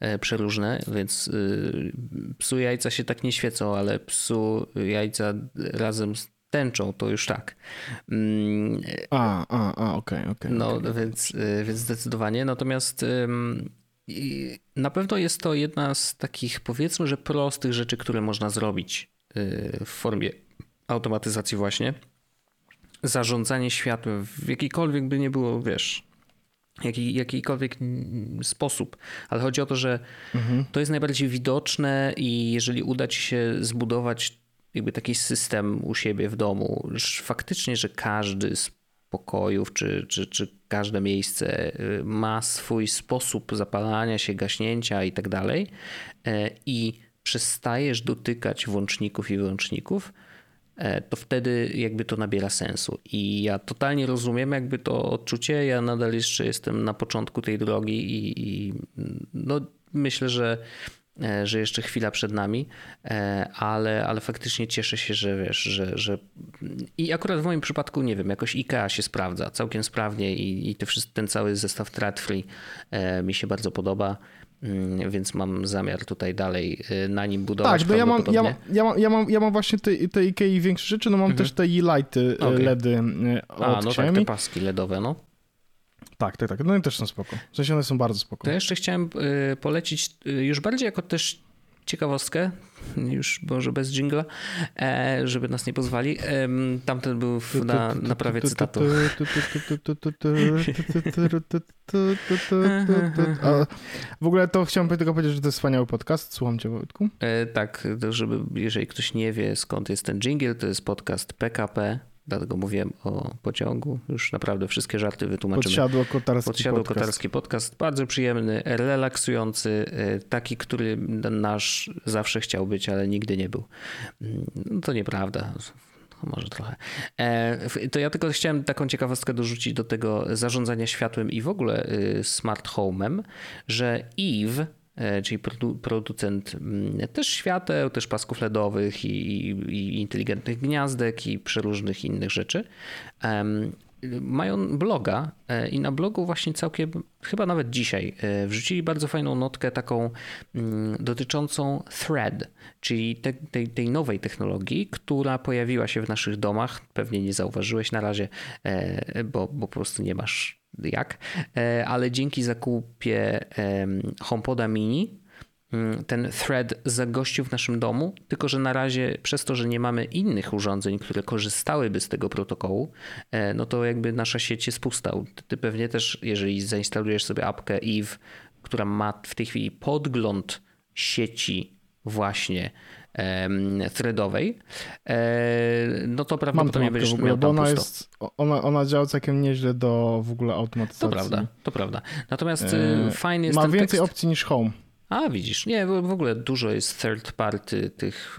e, przeróżne, więc y, psu jajca się tak nie świecą, ale psu jajca razem z tęczą, to już tak. Mm, a, a, a, okej, okay, okej. Okay, no, okay. Więc, więc zdecydowanie. Natomiast na pewno jest to jedna z takich, powiedzmy, że prostych rzeczy, które można zrobić w formie automatyzacji właśnie, zarządzanie światłem w jakikolwiek by nie było, wiesz, jaki, jakikolwiek sposób, ale chodzi o to, że mhm. to jest najbardziej widoczne i jeżeli uda ci się zbudować jakby taki system u siebie w domu, faktycznie, że każdy z pokojów czy, czy, czy każde miejsce y, ma swój sposób zapalania się, gaśnięcia i tak dalej e, i przestajesz dotykać włączników i wyłączników, to wtedy jakby to nabiera sensu. I ja totalnie rozumiem jakby to odczucie. Ja nadal jeszcze jestem na początku tej drogi i, i no myślę, że e, że jeszcze chwila przed nami, e, ale, ale faktycznie cieszę się, że wiesz, że, że i akurat w moim przypadku, nie wiem, jakoś IKEA się sprawdza całkiem sprawnie i, i ten cały zestaw Thread mi się bardzo podoba. Mm, więc mam zamiar tutaj dalej y, na nim budować. Tak, no ja mam, ja, mam, ja, mam, ja, mam, ja mam właśnie te, te Ikei większe rzeczy, no mam mhm. też te e-lighty y, okay. LEDy od A, no tak, te paski LEDowe, no. Tak, tak, tak. No i też są spoko. W sensie one są bardzo spoko. To jeszcze chciałem y, polecić już bardziej jako też ciekawostkę, już może bez jingla, e, żeby nas nie pozwali. Tamten był na, na prawie cytatu. w ogóle to chciałem tylko powiedzieć, że to jest wspaniały podcast. Słucham cię, Wojtku. E, tak, żeby jeżeli ktoś nie wie skąd jest ten jingle, to jest podcast PKP dlatego mówiłem o pociągu. Już naprawdę wszystkie żarty wytłumaczymy. Podsiadło kotarski Podsiadło podcast. kotarski podcast. Bardzo przyjemny, relaksujący, y, taki, który nasz zawsze chciał być, ale nigdy nie był. No to nieprawda. Może trochę. E, to ja tylko chciałem taką ciekawostkę dorzucić do tego zarządzania światłem i w ogóle y, smart home'em, że Eve E, czyli producent mm, też świateł, też pasków LEDowych i, i inteligentnych gniazdek i przeróżnych innych rzeczy. Mają bloga e, i na blogu właśnie całkiem, chyba nawet dzisiaj, e, wrzucili bardzo fajną notkę taką mm, dotyczącą Thread, czyli te, tej, tej nowej technologii, która pojawiła się w naszych domach. Pewnie nie zauważyłeś na razie, bo, bo po prostu nie masz jak, e, ale dzięki zakupie HomePoda Mini mm, ten thread zagościł w naszym domu, tylko że na razie przez to, że nie mamy innych urządzeń, które korzystałyby z tego protokołu, e, no to jakby nasza sieć jest pusta. Ty pewnie też, jeżeli zainstalujesz sobie apkę Eve, która ma w tej chwili podgląd sieci właśnie threadowej, e, no to prawdopodobnie będziesz w ogóle, miał bo ona pusto. jest, ona, ona działa całkiem nieźle do w ogóle automatyzacji. To prawda, to prawda. Natomiast e, fajny jest Ma więcej tekst. opcji niż Home. A widzisz, nie, w ogóle dużo jest third party tych,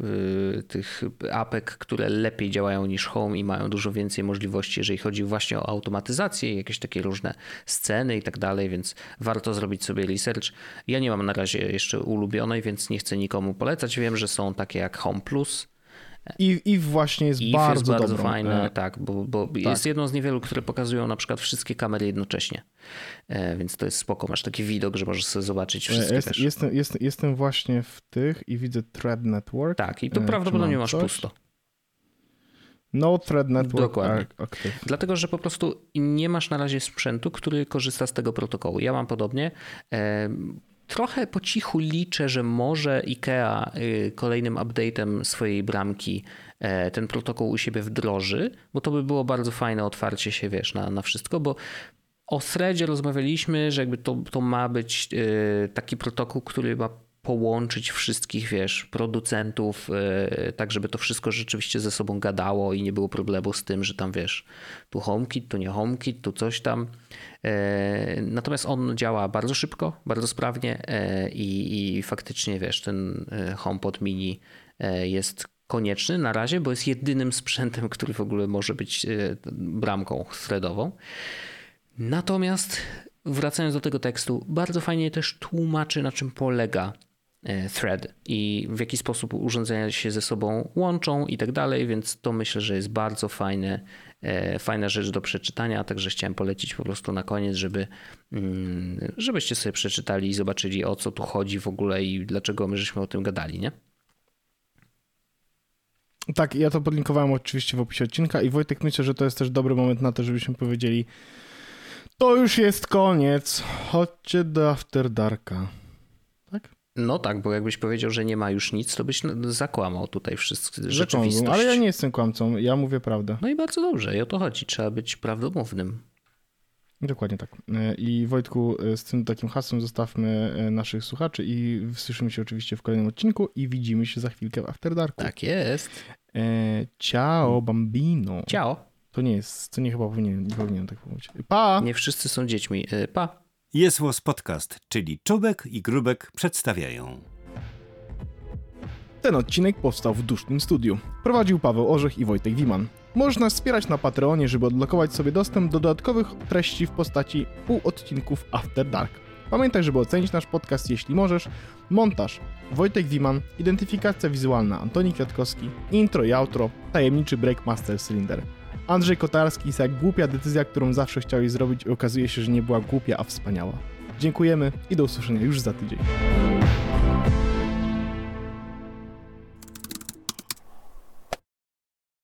y, tych apek, które lepiej działają niż Home i mają dużo więcej możliwości, jeżeli chodzi właśnie o automatyzację, jakieś takie różne sceny i tak dalej, więc warto zrobić sobie research. Ja nie mam na razie jeszcze ulubionej, więc nie chcę nikomu polecać. Wiem, że są takie jak Home Plus, i, I właśnie jest bardzo, jest bardzo dobrą. fajne, tak, bo, bo tak. jest jedną z niewielu, które pokazują na przykład wszystkie kamery jednocześnie. E, więc to jest spoko, masz taki widok, że możesz sobie zobaczyć wszystkie jest, też. Jestem, jest, jestem właśnie w tych i widzę Thread Network. Tak, i tu e, prawdopodobnie masz coś? pusto. No Thread Network Dokładnie. Active. Dlatego, że po prostu nie masz na razie sprzętu, który korzysta z tego protokołu. Ja mam podobnie. Trochę po cichu liczę, że może IKEA y, kolejnym update'em swojej bramki e, ten protokół u siebie wdroży, bo to by było bardzo fajne otwarcie się, wiesz, na, na wszystko, bo o threadzie rozmawialiśmy, że jakby to, to ma być y, taki protokół, który ma połączyć wszystkich, wiesz, producentów, yy, tak żeby to wszystko rzeczywiście ze sobą gadało i nie było problemu z tym, że tam, wiesz, tu HomeKit, tu nie HomeKit, tu coś tam. Yy, natomiast on działa bardzo szybko, bardzo sprawnie yy, i, faktycznie, wiesz, ten HomePod mini jest konieczny na razie, bo jest jedynym sprzętem, który w ogóle może być bramką threadową. Natomiast wracając do tego tekstu, bardzo fajnie też tłumaczy, na czym polega E, thread i w jaki sposób urządzenia się ze sobą łączą i tak dalej, więc to myślę, że jest bardzo fajne, e, fajna rzecz do przeczytania, także chciałem polecić po prostu na koniec, żeby, mm, żebyście sobie przeczytali i zobaczyli o co tu chodzi w ogóle i dlaczego my żeśmy o tym gadali, nie? Tak, ja to podlinkowałem oczywiście w opisie odcinka i Wojtek myślę, że to jest też dobry moment na to, żebyśmy powiedzieli to już jest koniec, chodźcie do After Darka. No tak, bo jakbyś powiedział, że nie ma już nic, to byś zakłamał tutaj wszystko rzeczywistość. Ale ja nie jestem kłamcą, ja mówię prawdę. No i bardzo dobrze, i o to chodzi, trzeba być prawdomównym. Dokładnie tak. E, I Wojtku, e, z tym takim hasłem zostawmy e, naszych słuchaczy i słyszymy się oczywiście w kolejnym odcinku i widzimy się za chwilkę w After Darku. Tak jest. Ciao, bambino. Ciao. To nie jest, to nie chyba powinien, nie powinienem tak powiedzieć. Pa! Nie wszyscy są dziećmi. Pa! Jest Podcast, czyli Czubek i Grubek przedstawiają. Ten odcinek powstał w dusznym studiu. Prowadził Paweł Orzech i Wojtek Wiman. Możesz nas wspierać na Patreonie, żeby odblokować sobie dostęp do dodatkowych treści w postaci półodcinków After Dark. Pamiętaj, żeby ocenić nasz podcast, jeśli możesz. Montaż Wojtek Wiman, identyfikacja wizualna Antoni Kwiatkowski, intro i outro, tajemniczy Breakmaster Cylinder. Andrzej Kotarski jest jak głupia decyzja, którą zawsze chciałeś zrobić i okazuje się, że nie była głupia, a wspaniała. Dziękujemy i do usłyszenia już za tydzień.